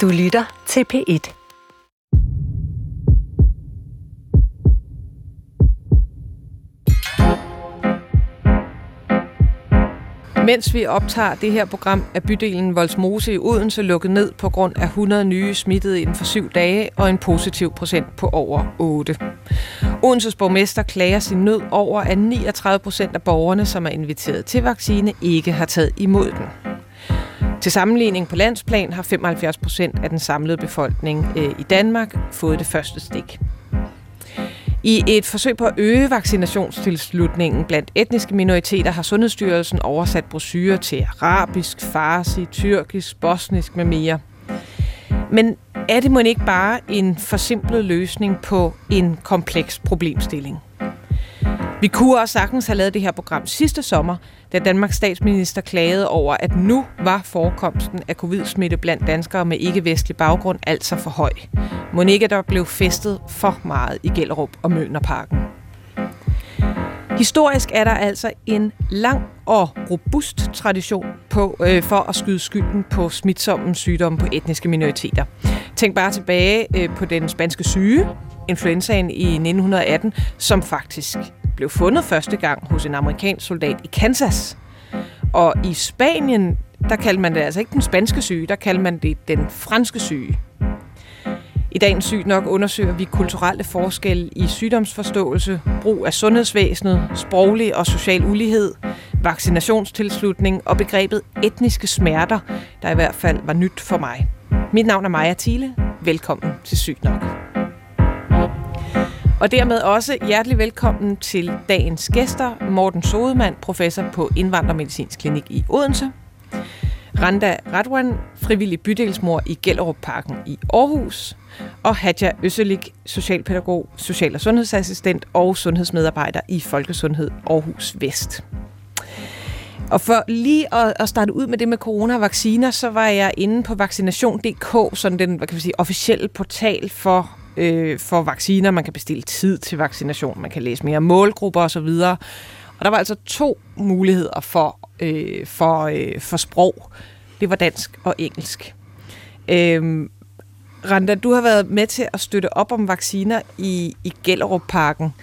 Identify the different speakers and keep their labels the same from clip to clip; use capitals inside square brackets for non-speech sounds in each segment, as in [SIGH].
Speaker 1: Du lytter til P1.
Speaker 2: Mens vi optager det her program, er bydelen Voldsmose i Odense lukket ned på grund af 100 nye smittede inden for syv dage og en positiv procent på over 8. Odenses borgmester klager sin nød over, at 39 procent af borgerne, som er inviteret til vaccine, ikke har taget imod den. Til sammenligning på landsplan har 75 procent af den samlede befolkning øh, i Danmark fået det første stik. I et forsøg på at øge vaccinationstilslutningen blandt etniske minoriteter har Sundhedsstyrelsen oversat brosyrer til arabisk, farsi, tyrkisk, bosnisk med mere. Men er det må ikke bare en forsimplet løsning på en kompleks problemstilling? Vi kunne også sagtens have lavet det her program sidste sommer, da Danmarks statsminister klagede over, at nu var forekomsten af covid-smitte blandt danskere med ikke-vestlig baggrund altså for høj. Monika der blev festet for meget i Gellerup og Mønerparken. Historisk er der altså en lang og robust tradition på, øh, for at skyde skylden på smitsomme sygdomme på etniske minoriteter. Tænk bare tilbage øh, på den spanske syge, influenzaen i 1918, som faktisk blev fundet første gang hos en amerikansk soldat i Kansas. Og i Spanien, der kaldte man det altså ikke den spanske syge, der kaldte man det den franske syge. I dagens sygt nok undersøger vi kulturelle forskelle i sygdomsforståelse, brug af sundhedsvæsenet, sproglig og social ulighed, vaccinationstilslutning og begrebet etniske smerter, der i hvert fald var nyt for mig. Mit navn er Maja Thiele. Velkommen til Sygt nok. Og dermed også hjertelig velkommen til dagens gæster. Morten Sodemann, professor på Indvandrermedicinsk Klinik i Odense. Randa Radwan, frivillig bydelsmor i Gellerup Parken i Aarhus. Og Hadja Øsselik, socialpædagog, social- og sundhedsassistent og sundhedsmedarbejder i Folkesundhed Aarhus Vest. Og for lige at, at starte ud med det med coronavacciner, så var jeg inde på vaccination.dk, sådan den hvad kan vi sige, officielle portal for øh, for vacciner. Man kan bestille tid til vaccination, man kan læse mere målgrupper osv. Og der var altså to muligheder for, øh, for, øh, for sprog. Det var dansk og engelsk. Øh, Randa, du har været med til at støtte op om vacciner i, i Gellerup-parken.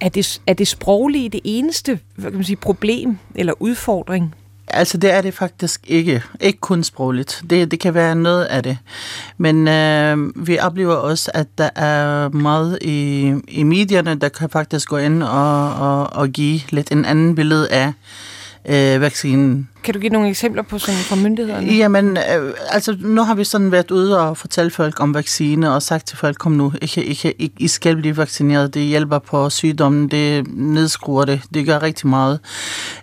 Speaker 2: Er det, er det sproglige det eneste hvad kan man sige, problem eller udfordring?
Speaker 3: Altså det er det faktisk ikke. Ikke kun sprogligt. Det, det kan være noget af det. Men øh, vi oplever også, at der er meget i, i medierne, der kan faktisk gå ind og, og, og give lidt en anden billede af øh, vaccinen.
Speaker 2: Kan du give nogle eksempler på sådan fra myndighederne?
Speaker 3: Jamen, øh, altså nu har vi sådan været ude og fortælle folk om vaccine og sagt til folk, kom nu, ikke, ikke, ikke, I skal blive vaccineret, det hjælper på sygdommen, det nedskruer det, det gør rigtig meget.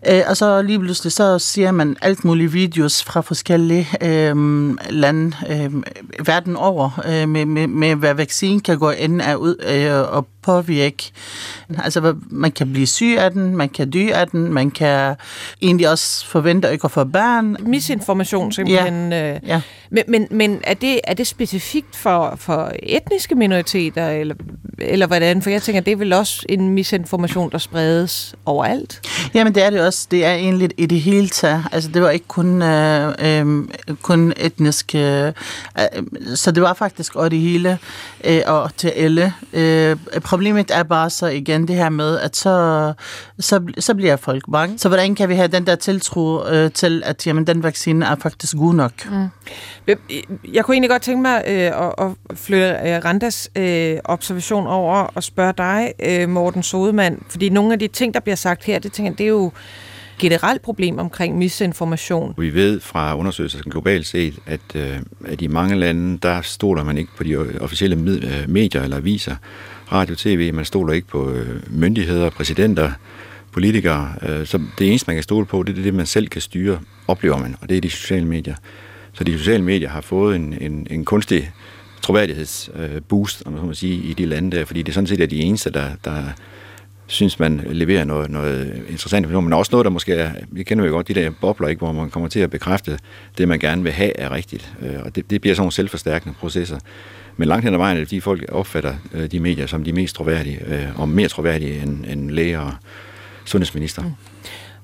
Speaker 3: Øh, og så lige pludselig, så ser man alt mulige videos fra forskellige øh, lande øh, verden over, øh, med, med, med hvad vaccinen kan gå ind af ud øh, og påvirke. Altså, man kan blive syg af den, man kan dø af den, man kan egentlig også forvente ikke at få børn.
Speaker 2: Misinformation simpelthen. Ja. ja. Men, men, men er, det, er det specifikt for, for etniske minoriteter, eller, eller hvordan? For jeg tænker, det er vel også en misinformation, der spredes overalt?
Speaker 3: Jamen, det er det også. Det er egentlig i det hele taget. Altså, det var ikke kun, øh, øh, kun etnisk. Øh, øh så det var faktisk over det hele, øh, og til alle. Øh, problemet er bare så igen det her med, at så, så, så bliver folk bange. Så hvordan kan vi have den der tiltro øh, til, at jamen, den vaccine er faktisk god nok? Mm.
Speaker 2: Jeg kunne egentlig godt tænke mig øh, at, at flytte øh, Randas øh, observation over og spørge dig, øh, Morten Sodemann, fordi nogle af de ting, der bliver sagt her, det, tænker, det er jo generelt problem omkring misinformation.
Speaker 4: Vi ved fra undersøgelser globalt set, at, øh, at i mange lande, der stoler man ikke på de officielle øh, medier eller aviser, radio, tv, man stoler ikke på øh, myndigheder, præsidenter, politikere. Øh, så det eneste, man kan stole på, det er det, man selv kan styre, oplever man, og det er de sociale medier. Så de sociale medier har fået en, en, en kunstig troværdighedsboost, øh, om man må sige, i de lande der, fordi det er sådan set er de eneste, der, der synes, man leverer noget, noget interessant information, men også noget, der måske er, vi kender jo godt de der bobler, ikke, hvor man kommer til at bekræfte det, man gerne vil have, er rigtigt. Øh, og det, det bliver sådan nogle selvforstærkende processer. Men langt hen ad vejen, de folk opfatter øh, de medier som de mest troværdige, øh, og mere troværdige end, end læger og sundhedsminister. Mm.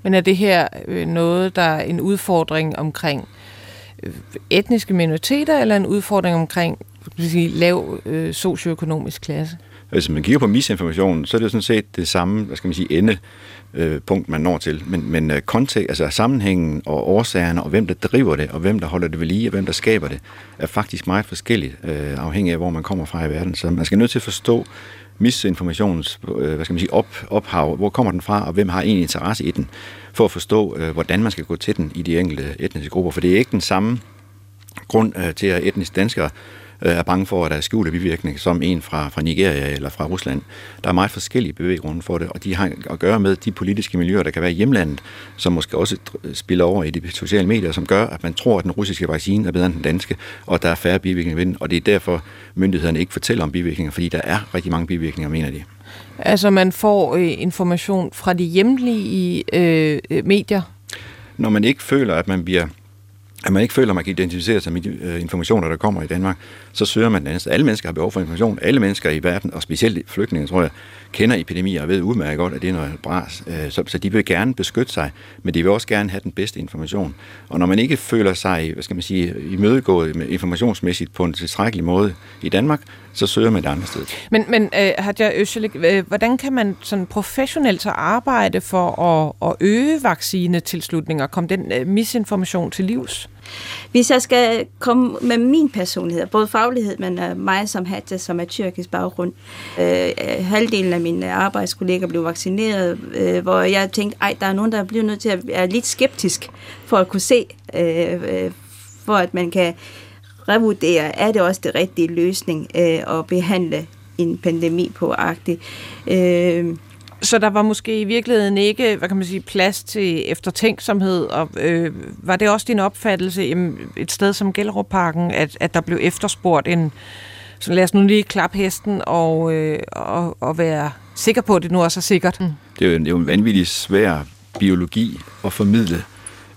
Speaker 2: Men er det her noget, der er en udfordring omkring etniske minoriteter, eller en udfordring omkring sige, lav øh, socioøkonomisk klasse?
Speaker 4: Altså, hvis man kigger på misinformation, så er det sådan set det samme, hvad skal man sige, ende øh, punkt, man når til. Men, men øh, kontekst, altså sammenhængen og årsagerne, og hvem der driver det, og hvem der holder det ved lige, og hvem der skaber det, er faktisk meget forskelligt, øh, afhængig af, hvor man kommer fra i verden. Så man skal nødt til at forstå misinformations øh, hvad skal man sige, op, ophav, hvor kommer den fra, og hvem har en interesse i den, for at forstå, øh, hvordan man skal gå til den i de enkelte etniske grupper. For det er ikke den samme grund øh, til, at etniske danskere øh, er bange for, at der er skjulte bivirkning, som en fra, fra Nigeria eller fra Rusland. Der er meget forskellige bevæggrunde for det, og de har at gøre med de politiske miljøer, der kan være i hjemlandet, som måske også spiller over i de sociale medier, som gør, at man tror, at den russiske vaccine er bedre end den danske, og at der er færre bivirkninger ved den, og det er derfor, myndighederne ikke fortæller om bivirkninger, fordi der er rigtig mange bivirkninger, mener de.
Speaker 2: Altså man får øh, information fra de hjemlige øh, medier?
Speaker 4: Når man ikke føler, at man bliver at man ikke føler, at man kan identificere sig med de øh, informationer, der kommer i Danmark, så søger man det. Alle mennesker har behov for information. Alle mennesker i verden, og specielt flygtninge, tror jeg, kender epidemier og ved udmærket godt, at det er noget bras. Øh, så, så de vil gerne beskytte sig, men de vil også gerne have den bedste information. Og når man ikke føler sig, hvad skal man sige, imødegået informationsmæssigt på en tilstrækkelig måde i Danmark, så søger man det andet sted.
Speaker 2: Men, men øh, uh, Hadja Øsselik, øh, hvordan kan man sådan professionelt så arbejde for at, at øge vaccinetilslutninger og komme den uh, misinformation til livs?
Speaker 1: Hvis jeg skal komme med min personlighed, både faglighed, men øh, mig som hatte, øh, som er tyrkisk baggrund, Øh, halvdelen af mine arbejdskolleger blev vaccineret, øh, hvor jeg tænkte, ej, der er nogen, der bliver nødt til at være lidt skeptisk for at kunne se, øh, øh for at man kan revurdere, er det også det rigtige løsning øh, at behandle en pandemi på agtigt.
Speaker 2: Øh, så der var måske i virkeligheden ikke, hvad kan man sige, plads til eftertænksomhed, og øh, var det også din opfattelse jamen, et sted som Gellerup-parken, at, at der blev efterspurgt en, så lad os nu lige klappe hesten og, øh, og, og være sikker på, at det nu også er sikkert. Mm.
Speaker 4: Det er jo, det er jo en vanvittig svær biologi at formidle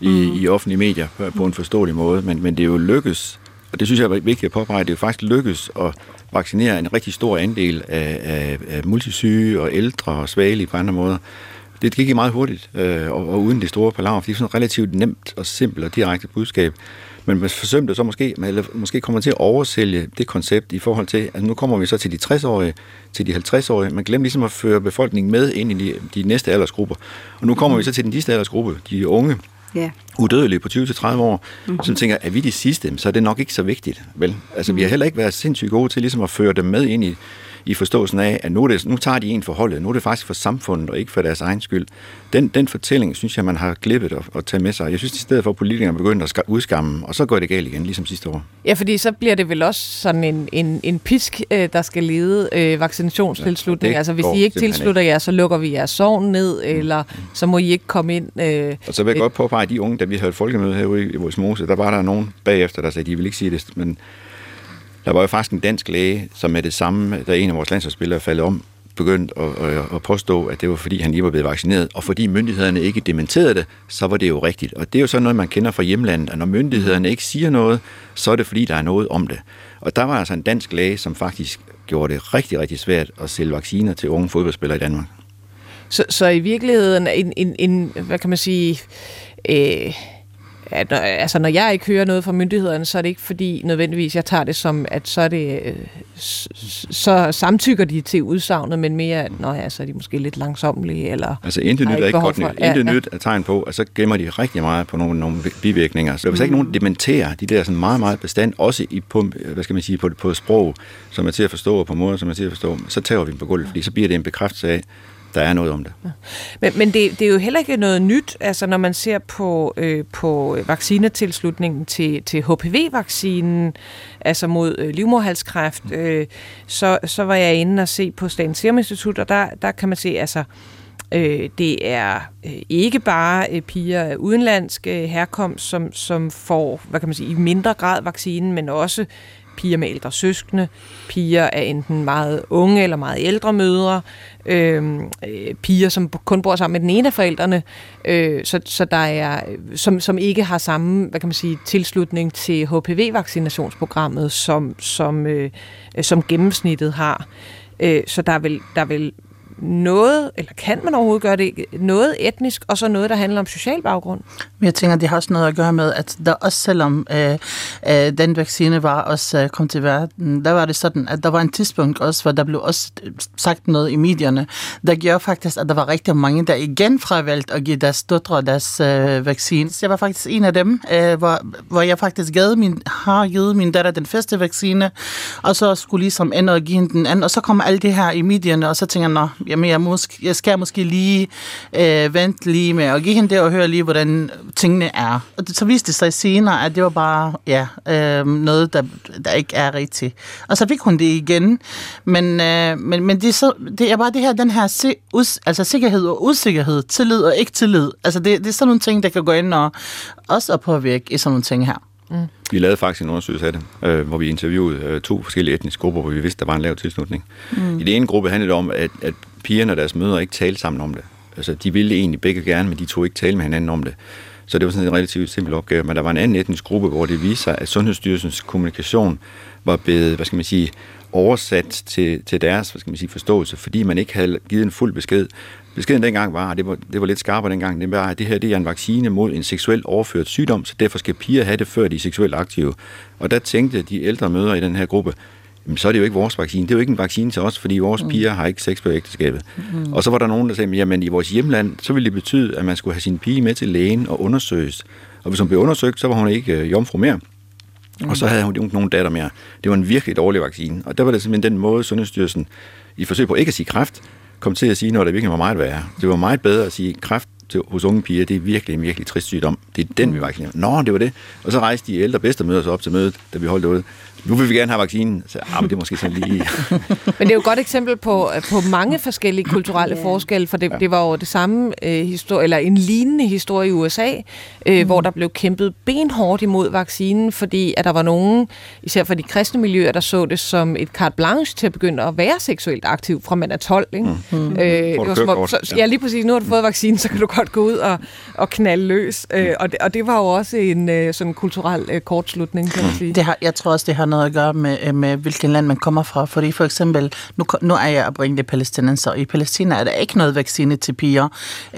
Speaker 4: i, mm. i offentlige medier på, på en forståelig måde, men, men det er jo lykkes og det synes jeg er vigtigt at påpege, at det faktisk lykkedes at vaccinere en rigtig stor andel af, af, af multisyge og ældre og svagelige på andre måder. Det gik meget hurtigt, øh, og, og uden det store palaver, fordi det er sådan et relativt nemt og simpelt og direkte budskab. Men man forsømte så måske, eller måske kommer til at oversælge det koncept i forhold til, at nu kommer vi så til de 60-årige, til de 50-årige. Man glemmer ligesom at føre befolkningen med ind i de, de næste aldersgrupper. Og nu kommer vi så til den sidste aldersgruppe, de unge, ja. udødelige på 20-30 år, mm-hmm. som tænker, er vi de sidste, så er det nok ikke så vigtigt. Vel? Altså, mm-hmm. vi har mhm. heller ikke været sindssygt gode til ligesom at føre dem med ind i, i forståelsen af, at nu, det, nu tager de en for holdet, nu er det faktisk for samfundet og ikke for deres egen skyld. Den, den fortælling, synes jeg, man har glippet at, at tage med sig. Jeg synes, i stedet for, at politikerne begynder at udskamme, og så går det galt igen, ligesom sidste år.
Speaker 2: Ja, fordi så bliver det vel også sådan en, en, en pisk, øh, der skal lede øh, vaccinationstilslutning. Ja, altså, hvis I ikke tilslutter jer, så lukker vi jeres sovn ned, mm. eller så må I ikke komme ind.
Speaker 4: Øh, og så vil jeg godt påpege, at de unge, da vi havde folkemøde herude i vores mose, der var der nogen bagefter, der sagde, de vil ikke sige det, men der var jo faktisk en dansk læge, som med det samme, da en af vores landsholdsspillere faldt om, begyndte at, at, at påstå, at det var fordi, han lige var blevet vaccineret. Og fordi myndighederne ikke dementerede det, så var det jo rigtigt. Og det er jo sådan noget, man kender fra hjemlandet, at når myndighederne ikke siger noget, så er det fordi, der er noget om det. Og der var altså en dansk læge, som faktisk gjorde det rigtig, rigtig svært at sælge vacciner til unge fodboldspillere i Danmark.
Speaker 2: Så, så i virkeligheden en, en, en hvad kan man sige, øh, at når, altså når jeg ikke hører noget fra myndighederne, så er det ikke fordi nødvendigvis, jeg tager det som, at så er det, øh, så samtykker de til udsagnet, men mere, at nå ja, så er de måske lidt langsomlige, eller...
Speaker 4: Altså intet nyt er ikke godt nyt. Intet ja, nyt er tegn på, at så gemmer de rigtig meget på nogle, nogle bivirkninger. Så hvis mm. ikke nogen dementerer de der sådan meget, meget bestand, også i, på, hvad skal man sige, på, på sprog, som er til at forstå, og på måder, som er til at forstå, så tager vi dem på gulvet, fordi så bliver det en bekræftelse af, der er noget om det. Ja.
Speaker 2: Men, men det, det er jo heller ikke noget nyt, altså når man ser på, øh, på vaccinetilslutningen til, til HPV-vaccinen, altså mod øh, livmorhalskræft, mm. øh, så, så var jeg inde og se på Statens Serum Institut, og der, der kan man se, altså Øh, det er øh, ikke bare øh, piger af udenlandsk øh, herkomst, som, som får, hvad kan man sige, i mindre grad vaccinen, men også piger med ældre søskende, piger af enten meget unge eller meget ældre mødre, øhm, øh, piger, som kun bor sammen med den ene af forældrene, øh, så, så der er, øh, som, som ikke har samme hvad kan man sige, tilslutning til HPV-vaccinationsprogrammet, som, som, øh, som gennemsnittet har. Øh, så der vil, der vil noget, eller kan man overhovedet gøre det, noget etnisk, og så noget, der handler om social baggrund?
Speaker 3: Jeg tænker, det har også noget at gøre med, at der også selvom øh, øh, den vaccine var også øh, kom til verden, der var det sådan, at der var en tidspunkt også, hvor der blev også øh, sagt noget i medierne, der gjorde faktisk, at der var rigtig mange, der igen fravalgte at give deres døtre deres øh, vaccine. Så jeg var faktisk en af dem, øh, hvor, hvor jeg faktisk gav min, har givet min datter den første vaccine, og så skulle ligesom ende og give hende den anden, og så kom alt det her i medierne, og så tænker jeg, nå, jamen jeg, måske, jeg skal måske lige øh, vente lige med at give hende det, og høre lige, hvordan tingene er. Og så viste det sig senere, at det var bare ja, øh, noget, der, der ikke er rigtigt. Og så fik hun det igen. Men, øh, men, men det, er så, det er bare det her, den her se, us, altså sikkerhed og usikkerhed, tillid og ikke tillid. Altså det, det er sådan nogle ting, der kan gå ind og også at påvirke i sådan nogle ting her.
Speaker 4: Mm. Vi lavede faktisk en undersøgelse af det, øh, hvor vi interviewede øh, to forskellige etniske grupper, hvor vi vidste, der var en lav tilslutning. Mm. I det ene gruppe handlede det om, at, at pigerne og deres mødre ikke talte sammen om det. Altså, de ville egentlig begge gerne, men de tog ikke tale med hinanden om det. Så det var sådan en relativt simpel opgave. Men der var en anden etnisk gruppe, hvor det viste sig, at Sundhedsstyrelsens kommunikation var blevet, hvad skal man sige, oversat til, til deres hvad skal man sige, forståelse, fordi man ikke havde givet en fuld besked. Beskeden dengang var, og det var, det var lidt skarpere dengang, det var, at det her det er en vaccine mod en seksuelt overført sygdom, så derfor skal piger have det, før de er seksuelt aktive. Og der tænkte de ældre mødre i den her gruppe, jamen, så er det jo ikke vores vaccine. Det er jo ikke en vaccine til os, fordi vores mm. piger har ikke sex på ægteskabet. Mm. Og så var der nogen, der sagde, jamen i vores hjemland, så ville det betyde, at man skulle have sin pige med til lægen og undersøges. Og hvis hun blev undersøgt, så var hun ikke øh, jomfru mere. Mm. Og så havde hun ikke nogen datter mere. Det var en virkelig dårlig vaccine. Og der var det simpelthen den måde, Sundhedsstyrelsen i forsøg på ikke at sige kræft, kom til at sige når det virkelig var meget værre. Det var meget bedre at sige, kræft til, hos unge piger, det er virkelig en virkelig trist sygdom. Det er den, vi vaccinerer. Nå, det var det. Og så rejste de ældre bedstemøder op til mødet, da vi holdt det ude nu vil vi gerne have vaccinen. Så, ah, men det er måske sådan lige... [LAUGHS]
Speaker 2: men det er jo et godt eksempel på, på mange forskellige kulturelle yeah. forskelle, for det, ja. det var jo det samme øh, historie, eller en lignende historie i USA, øh, mm. hvor der blev kæmpet benhårdt imod vaccinen, fordi at der var nogen, især for de kristne miljøer, der så det som et carte blanche til at begynde at være seksuelt aktiv fra man er 12. Ikke? Mm. Øh, det var som, om, så, ja, lige præcis. Nu har du fået vaccinen, så kan du godt gå ud og, og knalde løs. Øh, og, det, og det var jo også en øh, sådan kulturel øh, kortslutning, kan man sige.
Speaker 3: Det har, jeg tror også, det har noget at gøre med, øh, med hvilken land man kommer fra. Fordi for eksempel, nu, nu er jeg oprindelig palæstinenser, i Palæstina er der ikke noget vaccine til piger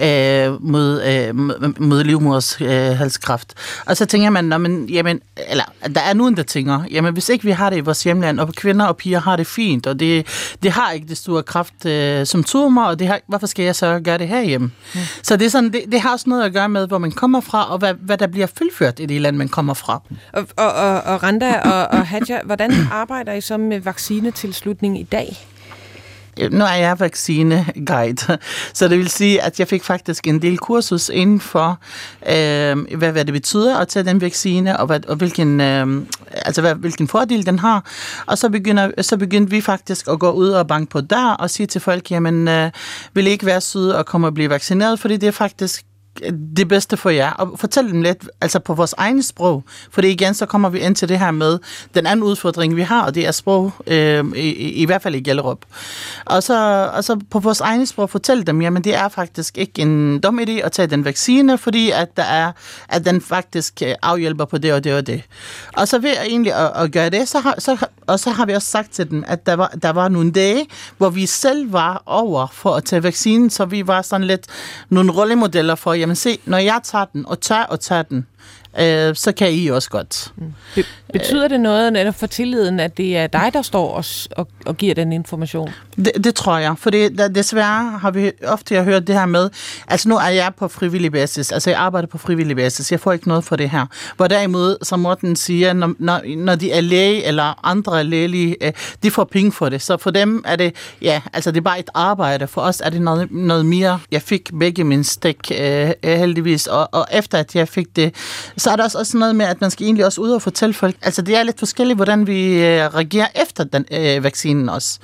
Speaker 3: øh, mod, øh, mod livmoders øh, halskræft. Og så tænker man, men, jamen, eller der er nogen, der tænker, jamen hvis ikke vi har det i vores hjemland, og kvinder og piger har det fint, og det, det har ikke det store kraft øh, symptomer, og det har, hvorfor skal jeg så gøre det herhjemme? Mm. Så det, er sådan, det, det har også noget at gøre med, hvor man kommer fra, og hvad, hvad der bliver fuldført i det land, man kommer fra.
Speaker 2: Og, og, og, og Randa og, og Hadja, hvordan arbejder I så med vaccinetilslutning i dag?
Speaker 3: Øh, nu er jeg vaccineguide, så det vil sige, at jeg fik faktisk en del kursus inden for, øh, hvad, hvad det betyder at tage den vaccine, og, hvad, og hvilken, øh, altså, hvad, hvilken fordel den har. Og så, begynder, så begyndte vi faktisk at gå ud og banke på der og sige til folk, jamen, øh, vil I ikke være søde og komme og blive vaccineret, fordi det er faktisk det bedste for jer, og fortæl dem lidt altså på vores egne sprog, for det igen, så kommer vi ind til det her med den anden udfordring, vi har, og det er sprog, øh, i, i hvert fald i Gellerup. Og så, og så på vores egne sprog fortæl dem, jamen det er faktisk ikke en dum idé at tage den vaccine, fordi at, der er, at den faktisk øh, afhjælper på det og det og det. Og så ved jeg egentlig at, at gøre det, så har, så, og så har vi også sagt til dem, at der var, der var nogle dage, hvor vi selv var over for at tage vaccinen, så vi var sådan lidt nogle rollemodeller for, jamen se, når jeg tager den, og tør og tager den, øh, så kan I også godt. Mm.
Speaker 2: Be- betyder det noget netop for tilliden, at det er dig, der står og, og, og giver den information?
Speaker 3: Det, det tror jeg, for det, desværre har vi ofte hørt det her med, altså nu er jeg på frivillig basis, altså jeg arbejder på frivillig basis, jeg får ikke noget for det her. Hvor derimod, som Morten siger, når, når, når de er læge eller andre lægelige, øh, de får penge for det. Så for dem er det, ja, altså det er bare et arbejde. For os er det noget, noget mere. Jeg fik begge mine stik øh, heldigvis, og, og efter at jeg fik det, så er der også, sådan noget med, at man skal egentlig også ud og fortælle folk, altså det er lidt forskelligt, hvordan vi øh, reagerer efter den øh, vaccinen også.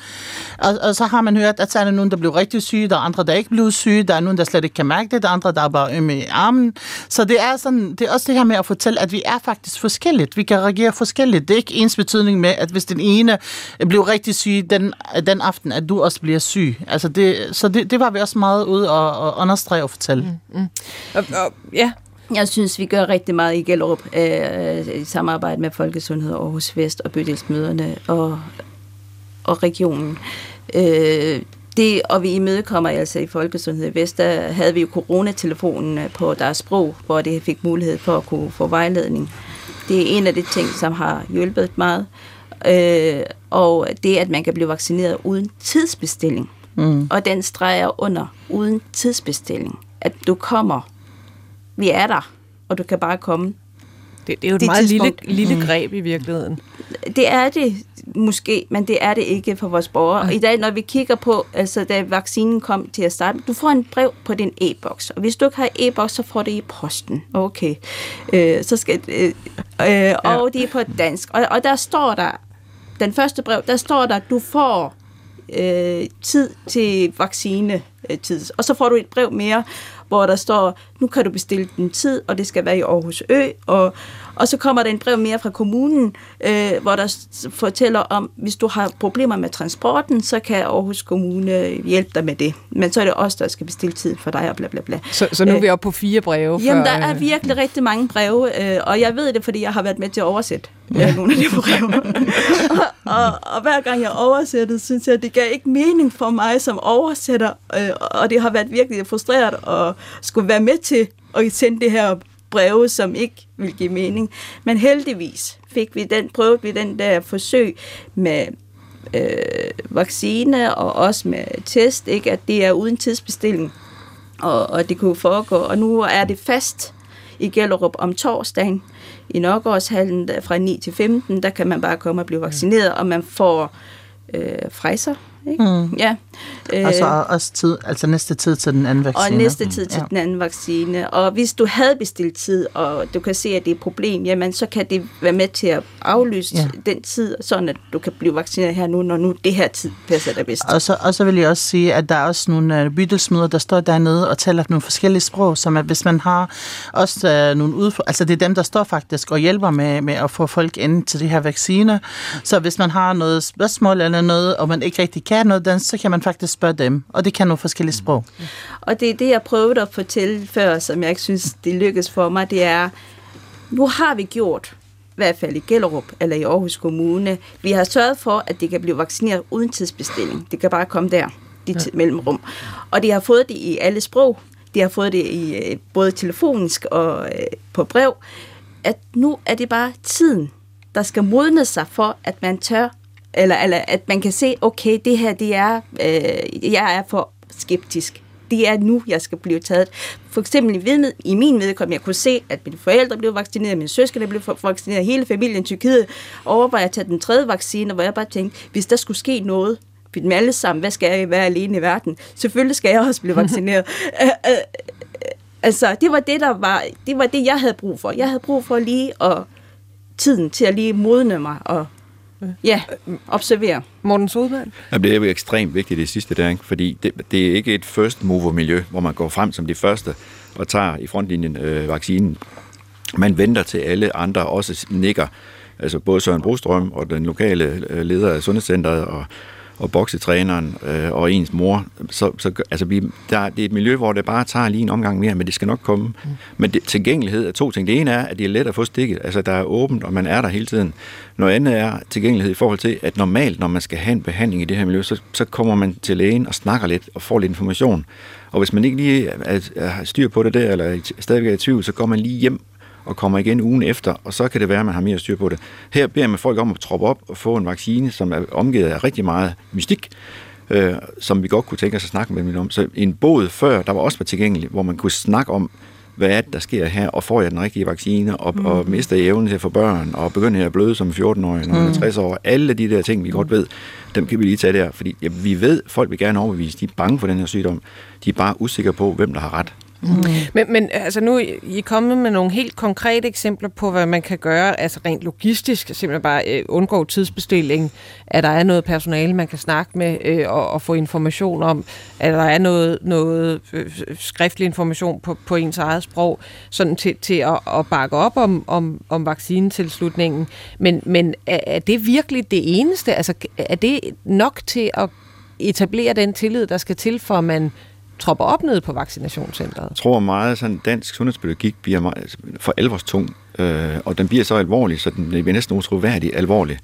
Speaker 3: Og, og så har man hørt, at så er der nogen, der bliver rigtig syge, der er andre, der ikke bliver syge, der er nogen, der slet ikke kan mærke det, der er andre, der er bare ømme i armen. Så det er, sådan, det er også det her med at fortælle, at vi er faktisk forskelligt. Vi kan reagere forskelligt. Det er ikke ens betydning med, at hvis den ene bliver rigtig syg den, den aften, at du også bliver syg. Altså det, så det, det var vi også meget ude og, og understrege og fortælle. Mm, mm.
Speaker 1: Og, og, ja, jeg synes, vi gør rigtig meget i Gellerup øh, i samarbejde med Folkesundhed Aarhus Vest og bydelsmøderne og, og regionen. Øh, det, og vi imødekommer altså i Folkesundhed Vest, der havde vi jo coronatelefonen øh, på deres sprog, hvor det fik mulighed for at kunne få vejledning. Det er en af de ting, som har hjulpet meget. Øh, og det, at man kan blive vaccineret uden tidsbestilling. Mm. Og den streger under uden tidsbestilling. At du kommer. Vi er der, og du kan bare komme.
Speaker 2: Det, det er jo et det meget lille, lille mm. greb i virkeligheden.
Speaker 1: Det er det måske, men det er det ikke for vores borgere. Og i dag, når vi kigger på, altså da vaccinen kom til at starte, du får en brev på din e-boks, og hvis du ikke har e-boks, så får det i posten. Okay. Øh, så skal, øh, øh, og ja. det er på dansk. Og, og der står der, den første brev, der står der, du får øh, tid til vaccinetid. Og så får du et brev mere, hvor der står, nu kan du bestille den tid, og det skal være i Aarhus Ø, og, og så kommer der en brev mere fra kommunen, øh, hvor der fortæller om, hvis du har problemer med transporten, så kan Aarhus Kommune hjælpe dig med det. Men så er det os, der skal bestille tid for dig, og bla bla bla.
Speaker 2: Så, så nu er vi øh, oppe på fire breve?
Speaker 1: Jamen, der er virkelig rigtig mange breve, øh, og jeg ved det, fordi jeg har været med til at oversætte ja. nogle af de breve. [LAUGHS] og, og, og hver gang jeg oversætter, synes jeg, det gav ikke mening for mig som oversætter, øh, og det har været virkelig frustreret at skulle være med til at sende det her breve, som ikke vil give mening. Men heldigvis fik vi den, prøvet vi den der forsøg med øh, vaccine og også med test, ikke? at det er uden tidsbestilling, og, og det kunne foregå. Og nu er det fast i Gellerup om torsdagen i Nørgaardshallen fra 9 til 15, der kan man bare komme og blive vaccineret, og man får øh, frejser, ikke? Mm.
Speaker 3: Ja. Og så øh, også tid, altså næste tid til den anden vaccine.
Speaker 1: Og næste tid til ja. den anden vaccine. Og hvis du havde bestilt tid, og du kan se, at det er et problem, jamen så kan det være med til at aflyse ja. den tid, sådan at du kan blive vaccineret her nu, når nu det her tid passer dig bedst.
Speaker 3: Og så, og så vil jeg også sige, at der er også nogle uh, bydelsmøder, der står dernede og taler nogle forskellige sprog, som at hvis man har også uh, nogle udfordringer, altså det er dem, der står faktisk og hjælper med, med at få folk ind til de her vacciner. Så hvis man har noget spørgsmål eller noget, og man ikke rigtig kan noget dansk, så kan man faktisk spørge dem, og det kan nogle forskellige sprog.
Speaker 1: Og det er det, jeg prøvede at fortælle før, som jeg ikke synes, det lykkes for mig, det er, nu har vi gjort, i hvert fald i Gellerup eller i Aarhus Kommune, vi har sørget for, at det kan blive vaccineret uden tidsbestilling. Det kan bare komme der, de ja. mellemrum. Og de har fået det i alle sprog. De har fået det i øh, både telefonisk og øh, på brev. At nu er det bare tiden, der skal modne sig for, at man tør eller, eller at man kan se, okay, det her, det er, øh, jeg er for skeptisk. Det er nu, jeg skal blive taget. For eksempel i, ved, i min medkom, jeg kunne se, at mine forældre blev vaccineret, mine søskende blev vaccineret, hele familien i Tyrkiet overvejer at tage den tredje vaccine, hvor jeg bare tænkte, hvis der skulle ske noget, vi dem alle sammen, hvad skal jeg være alene i verden? Selvfølgelig skal jeg også blive vaccineret. [LAUGHS] altså, det var det, der var, det var det, jeg havde brug for. Jeg havde brug for lige at tiden til at lige modne mig og Ja, observere.
Speaker 2: Morten Sodman?
Speaker 4: Ja, det er jo ekstremt vigtigt det sidste der, ikke? fordi det, det er ikke et first mover miljø, hvor man går frem som de første og tager i frontlinjen øh, vaccinen. Man venter til alle andre også nikker, altså både Søren Brostrøm og den lokale øh, leder af Sundhedscenteret og og boksetræneren øh, og ens mor. Så, så altså, vi, der, det er et miljø, hvor det bare tager lige en omgang mere, men det skal nok komme. Mm. Men det, tilgængelighed er to ting. Det ene er, at det er let at få stikket. Altså, der er åbent, og man er der hele tiden. Noget andet er tilgængelighed i forhold til, at normalt, når man skal have en behandling i det her miljø, så, så kommer man til lægen og snakker lidt og får lidt information. Og hvis man ikke lige har styr på det der, eller stadigvæk er i tvivl, så går man lige hjem og kommer igen ugen efter, og så kan det være, at man har mere styr på det. Her beder man folk om at troppe op og få en vaccine, som er omgivet af rigtig meget mystik, øh, som vi godt kunne tænke os at snakke med dem om. Så en båd før, der var også var tilgængelig, hvor man kunne snakke om, hvad er det, der sker her, og får jeg den rigtige vaccine, og, mm. og mister jeg evnen til at få børn, og begynder jeg at bløde som 14-årig, når mm. 60 år. Alle de der ting, vi godt ved, dem kan vi lige tage der, fordi ja, vi ved, folk vil gerne overbevise, de er bange for den her sygdom. De er bare usikre på, hvem der har ret.
Speaker 2: Mm. Men, men altså nu er I kommet med nogle helt konkrete eksempler på, hvad man kan gøre, altså rent logistisk, simpelthen bare øh, undgå tidsbestilling, at der er noget personale, man kan snakke med øh, og, og få information om, at der er noget, noget øh, skriftlig information på, på ens eget sprog, sådan til, til at, at bakke op om, om, om vaccinetilslutningen. Men, men er, er det virkelig det eneste? Altså er det nok til at etablere den tillid, der skal til, for at man tropper op nede på vaccinationscentret?
Speaker 4: Jeg tror meget, sådan dansk sundhedspædagogik bliver meget, altså, for alvorstung, øh, og den bliver så alvorlig, så den bliver næsten utroværdig alvorlig.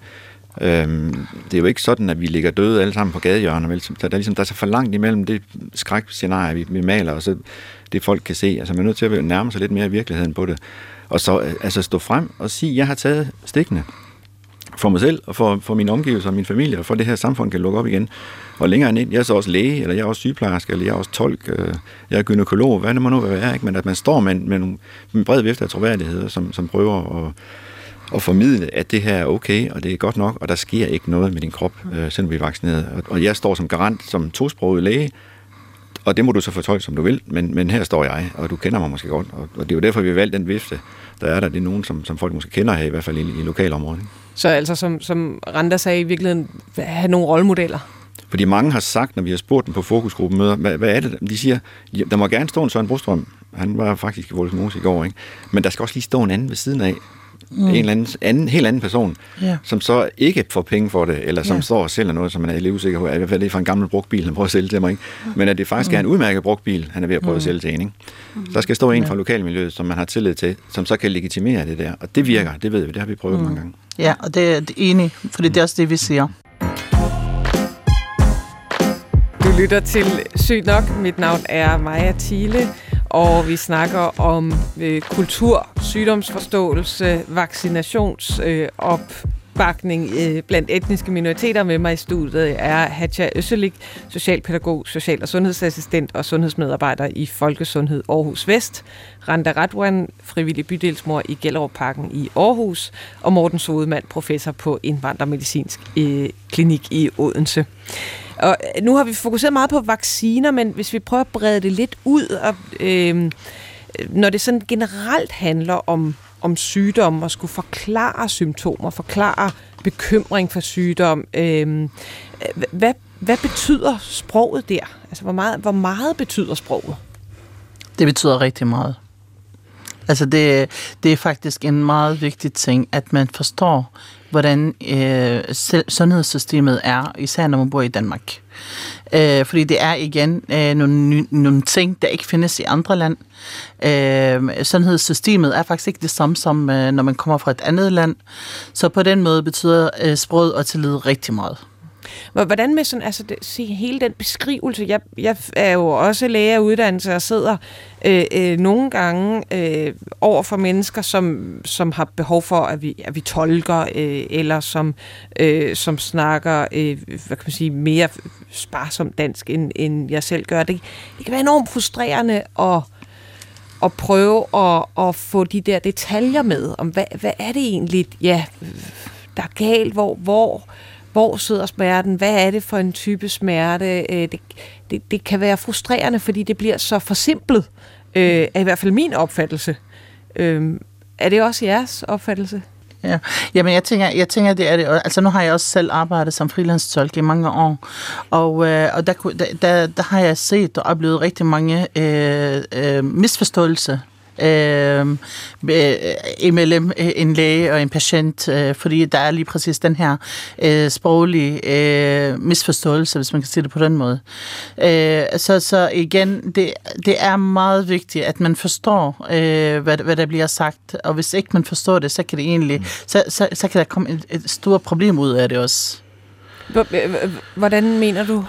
Speaker 4: Øhm, det er jo ikke sådan, at vi ligger døde alle sammen på gadehjørner. Vel? Der, er ligesom, der er så for langt imellem det skrækscenarie, vi, vi maler, og så det folk kan se. Altså man er nødt til at nærme sig lidt mere i virkeligheden på det. Og så øh, altså stå frem og sige, at jeg har taget stikkene for mig selv og for, for mine omgivelser og min familie, og for det her samfund kan lukke op igen. Og længere ind, jeg er så også læge, eller jeg er også sygeplejerske, eller jeg er også tolk, øh, jeg er gynekolog, hvad det må nu være, ikke? men at man står med, med, med en bred vifte af troværdigheder, som, som prøver at, at formidle, at det her er okay, og det er godt nok, og der sker ikke noget med din krop, øh, selvom vi er vaccineret. Og, og jeg står som garant, som tosproget læge, og det må du så fortolke, som du vil, men, men her står jeg, og du kender mig måske godt, og, og det er jo derfor, vi har valgt den vifte, der er der. Det er nogen, som, som folk måske kender her, i hvert fald i, i lokalområdet.
Speaker 2: Så altså, som, som Randa sagde, i virkeligheden have nogle rollemodeller?
Speaker 4: Fordi mange har sagt, når vi har spurgt dem på fokusgruppemøder, hvad, hvad er det? De siger, ja, der må gerne stå en Søren Brostrøm. Han var faktisk i Voldsmose i går, ikke? Men der skal også lige stå en anden ved siden af, mm. en eller anden, anden, helt anden person, yeah. som så ikke får penge for det, eller som yeah. står og sælger noget, som man er lidt usikker på, i hvert fald det for en gammel brugtbil, han prøver at sælge til mig, ikke? Mm. men at det faktisk mm. er en udmærket brugtbil, han er ved at prøve mm. at sælge til en. Ikke? Mm. Der skal stå en fra lokalmiljøet, som man har tillid til, som så kan legitimere det der, og det virker, det ved vi, det har vi prøvet mm. mange gange.
Speaker 3: Ja, og det er enig, for det er også det, vi siger.
Speaker 2: Lytter til Sygt Nok. Mit navn er Maja Thiele og vi snakker om øh, kultur, sygdomsforståelse, vaccinationsopbakning øh, øh, blandt etniske minoriteter. Med mig i studiet er Hatja Øsselik, socialpædagog, social- og sundhedsassistent og sundhedsmedarbejder i Folkesundhed Aarhus Vest. Randa Radwan, frivillig bydelsmor i Gellerup Parken i Aarhus. Og Morten Sodemann, professor på indvandrermedicinsk øh, klinik i Odense. Og øh, nu har vi fokuseret meget på vacciner, men hvis vi prøver at brede det lidt ud, og, øhm, øh, når det sådan generelt handler om, om sygdom og skulle forklare symptomer, forklare bekymring for sygdom, øhm, øh, hvad, hvad betyder sproget der? Altså, hvor meget, hvor meget betyder sproget?
Speaker 3: Det betyder rigtig meget. Altså det, det er faktisk en meget vigtig ting, at man forstår, hvordan øh, sundhedssystemet er, især når man bor i Danmark. Øh, fordi det er igen øh, nogle, nogle ting, der ikke findes i andre land. Øh, sundhedssystemet er faktisk ikke det samme som, øh, når man kommer fra et andet land. Så på den måde betyder øh, sproget og tillid rigtig meget.
Speaker 2: Hvordan med sådan, altså det, se, hele den beskrivelse, jeg, jeg er jo også læge af uddannelse og sidder øh, øh, nogle gange øh, over for mennesker, som, som har behov for, at vi, at vi tolker, øh, eller som, øh, som snakker, øh, hvad kan man sige, mere sparsomt dansk, end, end jeg selv gør. Det, det kan være enormt frustrerende at at prøve at, at få de der detaljer med, om hvad, hvad er det egentlig, ja, der er galt, hvor, hvor, hvor sidder smerten, hvad er det for en type smerte. Øh, det, det, det kan være frustrerende, fordi det bliver så forsimplet, øh, er i hvert fald min opfattelse. Øh, er det også jeres opfattelse?
Speaker 3: Ja, jamen jeg tænker, jeg tænker, det er det. Altså nu har jeg også selv arbejdet som freelance-tolk i mange år, og, øh, og der, der, der har jeg set og oplevet rigtig mange øh, øh, misforståelser Øhm, øh, imellem øh, en læge og en patient, øh, fordi der er lige præcis den her øh, sproglige øh, misforståelse, hvis man kan sige det på den måde. Øh, så, så igen, det, det er meget vigtigt, at man forstår, øh, hvad, hvad der bliver sagt, og hvis ikke man forstår det, så kan det egentlig, så, så, så kan der komme et, et stort problem ud af det også.
Speaker 2: Øh, øh, hvordan mener du?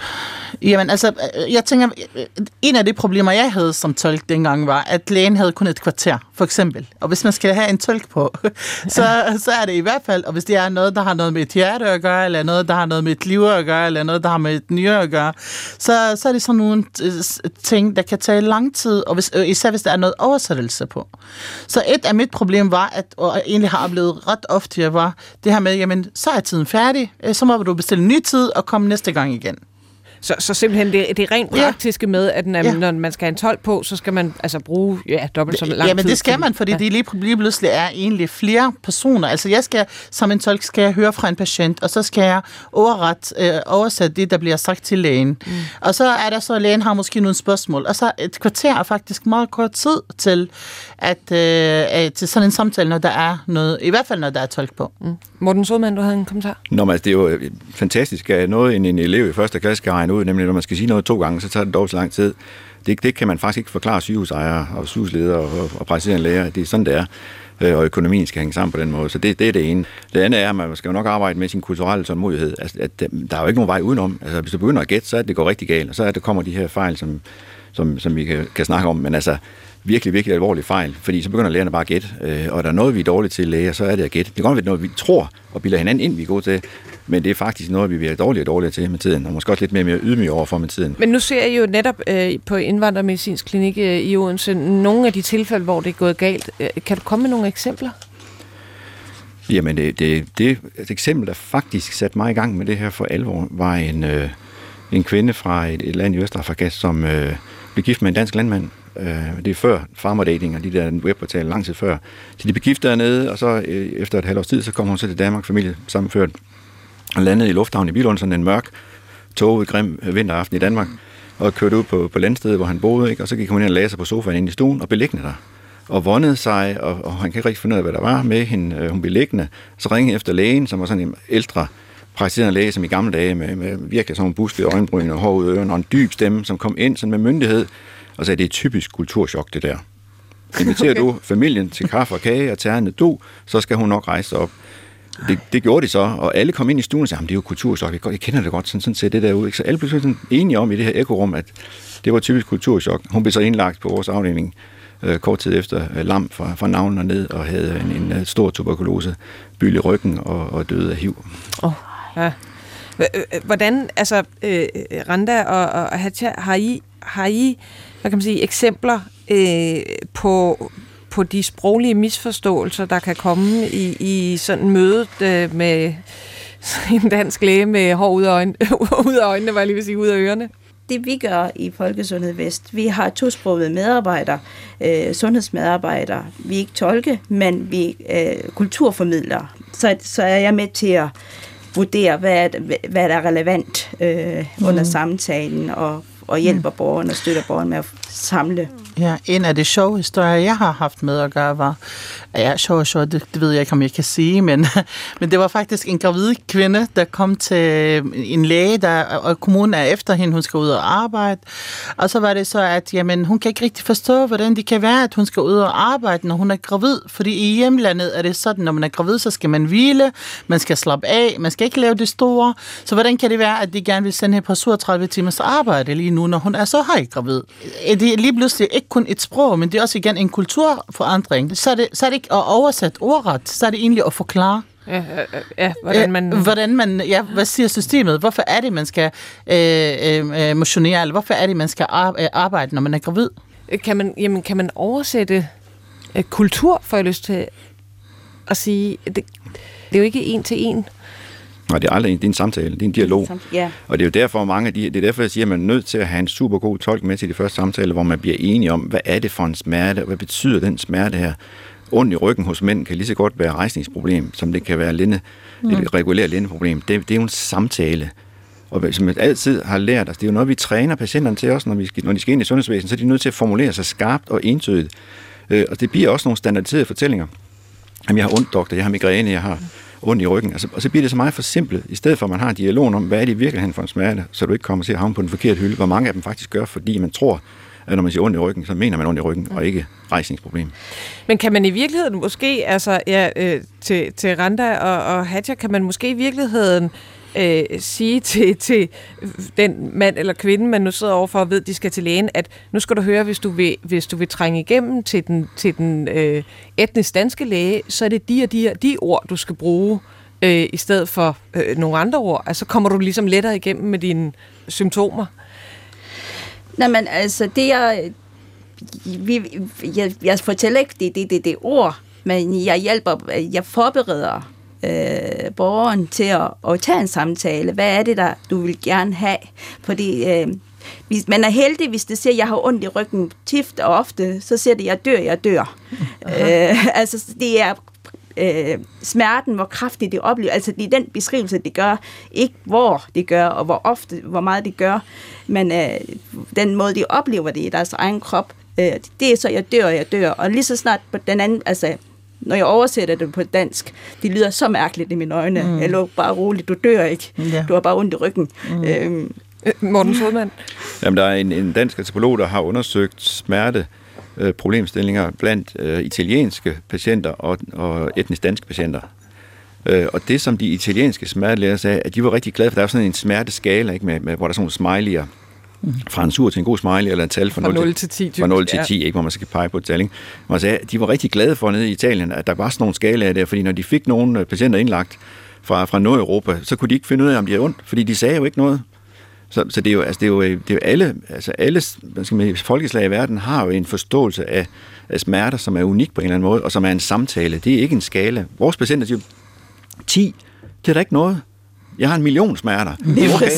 Speaker 3: Jamen altså, øh, jeg tænker, øh, en af de problemer, jeg havde som tolk dengang, var, at lægen havde kun et kvarter, for eksempel. Og hvis man skal have en tolk på, [LAUGHS] så, så er det i hvert fald, og hvis det er noget, der har noget med et hjerte at gøre, eller noget, der har noget med et liv at gøre, eller noget, der har med et nyre at gøre, så, så er det sådan nogle øh, ting, der kan tage lang tid, og hvis, især hvis der er noget oversættelse på. Så et af mit problem var, at, og jeg egentlig har oplevet ret ofte, jeg var det her med, jamen, så er tiden færdig, så må du bestille en ny tid og komme næste gang igen.
Speaker 2: Så, så simpelthen det, det er rent praktiske ja. med, at når, ja. når man skal have en 12 på, så skal man altså bruge ja, dobbelt så lang tid.
Speaker 3: Ja, men det skal man, fordi ja. det lige, lige pludselig er egentlig flere personer. Altså jeg skal, som en tolk, skal jeg høre fra en patient, og så skal jeg overret, øh, oversætte det, der bliver sagt til lægen. Mm. Og så er der så, at lægen har måske nogle spørgsmål. Og så et kvarter er faktisk meget kort tid til, at, øh, til sådan en samtale, når der er noget, i hvert fald når der er tolk på. Mm.
Speaker 2: Morten Sodman, du havde en kommentar?
Speaker 4: Nå, men altså, det er jo fantastisk, at noget en, en elev i første klasse kan regne ud, nemlig når man skal sige noget to gange, så tager det dog så lang tid. Det, det kan man faktisk ikke forklare sygehusejere og sygehusledere og, og praktiserende læger. Det er sådan, det er. Øh, og økonomien skal hænge sammen på den måde. Så det, det er det ene. Det andet er, at man skal jo nok arbejde med sin kulturelle tålmodighed. Altså, at, der er jo ikke nogen vej udenom. Altså, hvis du begynder at gætte, så er det går rigtig galt, og så er det kommer de her fejl, som, som, som vi kan, kan snakke om. Men altså, virkelig, virkelig alvorlig fejl, fordi så begynder lærerne bare at gætte, øh, og der er noget, vi er dårlige til at lære, så er det at gætte. Det kan godt være noget, vi tror og bilder hinanden ind, vi er gode til, men det er faktisk noget, vi bliver dårligere og dårligere til med tiden, og måske også lidt mere, mere ydmyge overfor med tiden.
Speaker 2: Men nu ser jeg jo netop øh, på indvandrermedicinsk klinik øh, i Odense nogle af de tilfælde, hvor det er gået galt. Øh, kan du komme med nogle eksempler?
Speaker 4: Jamen, det, det, det et eksempel, der faktisk satte mig i gang med det her for alvor, var en, øh, en kvinde fra et, et land i Østafrika, som øh, blev gift med en dansk landmand, Øh, det er før farmer dating og de der webportaler lang tid før. Så de blev gift dernede, og så øh, efter et halvt års tid, så kom hun så til Danmark, familie sammenført, og landede i lufthavnen i Bilund, sådan en mørk, toget, grim vinteraften i Danmark, og kørte ud på, på landstedet, hvor han boede, ikke? og så gik hun ind og lagde sig på sofaen inde i stuen og beliggende der og vondede sig, og, og han kan ikke rigtig finde ud af, hvad der var med hende. Øh, hun blev liggende. Så ringede efter lægen, som var sådan en ældre praktiserende læge, som i gamle dage, med, med virkelig sådan nogle buskede øjenbryn og hår ud af ørerne, og en dyb stemme, som kom ind sådan med myndighed, og sagde, det er typisk kulturschok, det der. [LAUGHS] Inviterer okay. du familien til kaffe og kage og tager du, så skal hun nok rejse op. Det, det gjorde de så, og alle kom ind i stuen og sagde, det er jo kulturschok, jeg, jeg kender det godt, sådan, sådan ser det der ud. Ikke? Så alle blev sådan enige om i det her ekorum, at det var typisk kulturschok. Hun blev så indlagt på vores afdeling øh, kort tid efter øh, lam fra, fra navlen og ned, og havde en, en, en stor tuberkulose, byld i ryggen og, og døde af HIV.
Speaker 2: Oh, ja. Hvordan, altså, øh, Randa og, og Hatja, har I, har I hvad kan man sige, eksempler øh, på, på de sproglige misforståelser, der kan komme i, i sådan mødet øh, med [LAUGHS] en dansk læge med hår ud af, øjne, [LAUGHS] ud af øjnene, var jeg lige vil sige, ud af ørerne?
Speaker 1: Det vi gør i Folkesundhed Vest, vi har tosprogede medarbejdere, øh, sundhedsmedarbejdere. Vi er ikke tolke, men vi er øh, kulturformidlere. Så, så er jeg med til at vurdere, hvad er, hvad er relevant øh, under mm. samtalen, og og hjælper mm. borgeren og støtter borgeren med at samle.
Speaker 3: Ja, en af de sjove historier, jeg har haft med at gøre, var, ja, sjov sjov, det, det ved jeg ikke, om jeg kan sige, men, [LAUGHS] men det var faktisk en gravid kvinde, der kom til en læge, der, og kommunen er efter hende, hun skal ud og arbejde. Og så var det så, at jamen, hun kan ikke rigtig forstå, hvordan det kan være, at hun skal ud og arbejde, når hun er gravid. Fordi i hjemlandet er det sådan, når man er gravid, så skal man hvile, man skal slappe af, man skal ikke lave det store. Så hvordan kan det være, at de gerne vil sende hende på 37 timers arbejde lige nu, når hun er så højt gravid? Det er lige pludselig ikke kun et sprog, men det er også igen en kulturforandring. Så er det, så er det ikke at oversætte ordret, så er det egentlig at forklare.
Speaker 2: Ja, ja, hvordan man...
Speaker 3: hvordan man... Ja, hvad siger systemet? Hvorfor er det, man skal øh, øh, motionere, eller hvorfor er det, man skal arbejde, når man er gravid?
Speaker 2: Kan man, jamen, kan man oversætte øh, kultur, får jeg lyst til at sige? Det, det er jo ikke en til en.
Speaker 4: Nej, det er aldrig en, det er en samtale, det er en dialog.
Speaker 1: Ja.
Speaker 4: Og det er jo derfor, mange af de, det er derfor, jeg siger, at man er nødt til at have en super god tolk med til de første samtale, hvor man bliver enige om, hvad er det for en smerte, og hvad betyder den smerte her? Ondt i ryggen hos mænd kan lige så godt være rejsningsproblem, som det kan være linde, mm. et regulært lindeproblem. Det, det er jo en samtale. Og som jeg altid har lært os, det er jo noget, vi træner patienterne til også, når, vi skal, når de skal ind i sundhedsvæsenet, så er de nødt til at formulere sig skarpt og entydigt. Øh, og det bliver også nogle standardiserede fortællinger. Jamen, jeg har ondt, doktor, jeg har migræne, jeg har ondt i ryggen. Altså, og så bliver det så meget for simpelt, i stedet for at man har en dialog om, hvad er det i virkeligheden for en smerte, så du ikke kommer til at havne på den forkerte hylde, hvor mange af dem faktisk gør, fordi man tror, at når man siger ondt i ryggen, så mener man ondt i ryggen, og ikke rejsningsproblem.
Speaker 2: Men kan man i virkeligheden måske, altså ja, øh, til, til Randa og, og Hatja, kan man måske i virkeligheden øh, Øh, sige til, til den mand eller kvinde, man nu sidder overfor og ved, at de skal til lægen, at nu skal du høre, hvis du vil, hvis du vil trænge igennem til den, til den øh, etnisk danske læge, så er det de og de, de ord, du skal bruge øh, i stedet for øh, nogle andre ord. Altså kommer du ligesom lettere igennem med dine symptomer.
Speaker 1: Nej, men altså, det er... Vi, jeg, jeg fortæller ikke det, det, det, det ord, men jeg hjælper, jeg forbereder øh, borgeren til at, at tage en samtale. Hvad er det, der du vil gerne have? Fordi øh, hvis man er heldig, hvis det siger, at jeg har ondt i ryggen tift og ofte, så siger det, at jeg dør, jeg dør. [LAUGHS] øh, altså, det er øh, smerten, hvor kraftigt det oplever. Altså, det er den beskrivelse, det gør. Ikke hvor det gør, og hvor ofte, hvor meget det gør, men øh, den måde, de oplever det i deres egen krop. Øh, det er så, jeg dør, jeg dør. Og lige så snart på den anden, altså når jeg oversætter det på dansk, det lyder så mærkeligt i mine øjne. Mm. Jeg lå bare roligt, du dør ikke. Ja. Du har bare ondt i ryggen. Mm. Øhm.
Speaker 2: Øh, Morten Sodman?
Speaker 4: Jamen, der er en, en dansk antropolog, der har undersøgt smerte øh, problemstillinger blandt øh, italienske patienter og, og etnisk danske patienter. Øh, og det, som de italienske smertelæger sagde, at de var rigtig glade for, der er sådan en smerteskala, ikke, med, med, hvor der er sådan nogle smiley'er, mm. fra en sur til en god smiley, eller et tal fra,
Speaker 2: fra 0 til 10.
Speaker 4: Fra 0 til 10, ikke, hvor man skal pege på et tal. Ikke? Man sagde, de var rigtig glade for nede i Italien, at der var sådan nogle skalaer der, fordi når de fik nogle patienter indlagt fra, fra Nordeuropa, så kunne de ikke finde ud af, om de havde ondt, fordi de sagde jo ikke noget. Så, så det er jo, altså, det er jo, det er jo alle, altså alle hvad skal man, folkeslag i verden har jo en forståelse af, af smerter, som er unik på en eller anden måde, og som er en samtale. Det er ikke en skala. Vores patienter siger, 10, det er da ikke noget. Jeg har en million smerter. Okay.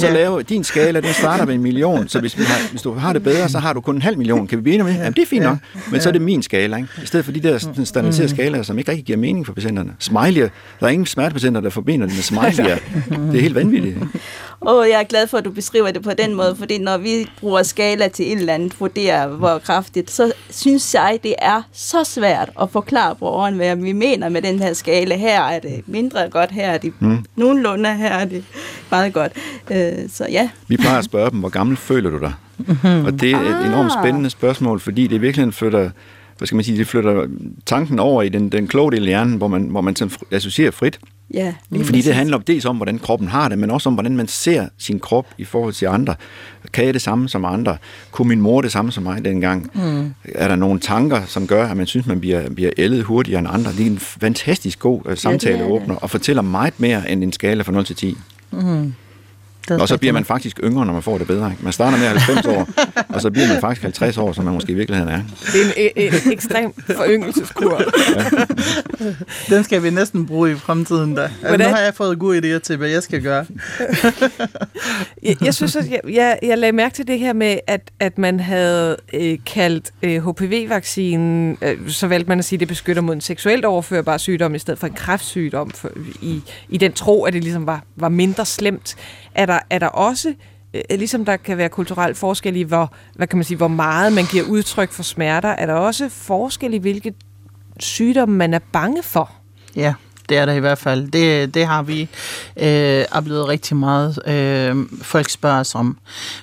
Speaker 4: Så, så lave din skala, den starter med en million, så hvis, har, hvis du har det bedre, så har du kun en halv million. Kan vi blive med? Jamen, det er fint nok, men så er det min skala. Ikke? I stedet for de der standardiserede skalaer, som ikke rigtig giver mening for patienterne. Smiley, der er ingen smertepatienter, der forbinder det med smiley. Det er helt vanvittigt. Ikke?
Speaker 1: Og jeg er glad for, at du beskriver det på den måde, fordi når vi bruger skala til et eller andet, vurderer hvor kraftigt, så synes jeg, det er så svært at forklare borgeren, hvad vi mener med den her skala. Her er det mindre godt, her er det mm. nogenlunde, her er det meget godt. Øh, så ja.
Speaker 4: Vi plejer at spørge dem, hvor gammel føler du dig? Mm-hmm. Og det er et enormt ah. spændende spørgsmål, fordi det virkelig flytter hvad skal man sige, det flytter tanken over i den, den kloge del af hjernen, hvor man, hvor man associerer frit.
Speaker 1: Ja,
Speaker 4: Fordi det handler om dels om, hvordan kroppen har det, men også om, hvordan man ser sin krop i forhold til andre. Kan jeg det samme som andre? Kunne min mor det samme som mig dengang? Mm. Er der nogle tanker, som gør, at man synes, man bliver, bliver ældet hurtigere end andre? Det er en fantastisk god uh, samtaleåbner, ja, og fortæller meget mere end en skala fra 0 til 10. Mm. Og så bliver man faktisk yngre, når man får det bedre. Ikke? Man starter med 90 år, [LAUGHS] og så bliver man faktisk 50 år, som man måske i virkeligheden er.
Speaker 2: Det er en, en ekstrem foryngelseskur. Ja. [LAUGHS]
Speaker 3: Den skal vi næsten bruge i fremtiden da. Altså, nu har jeg fået gode idéer til, hvad jeg skal gøre. [LAUGHS]
Speaker 2: jeg, jeg synes, at jeg, jeg, jeg lagde mærke til det her med, at, at man havde øh, kaldt øh, HPV-vaccinen, øh, så valgte man at sige, at det beskytter mod en seksuelt overførbar sygdom, i stedet for en kræftsygdom, for, i, i den tro, at det ligesom var, var mindre slemt. Er der, er der også, øh, ligesom der kan være kulturel forskel i, hvor, hvad kan man sige, hvor meget man giver udtryk for smerter, er der også forskel i, hvilke sygdomme man er bange for?
Speaker 3: Ja det er der i hvert fald. Det, det har vi øh, oplevet rigtig meget. Øh, folk spørger os om.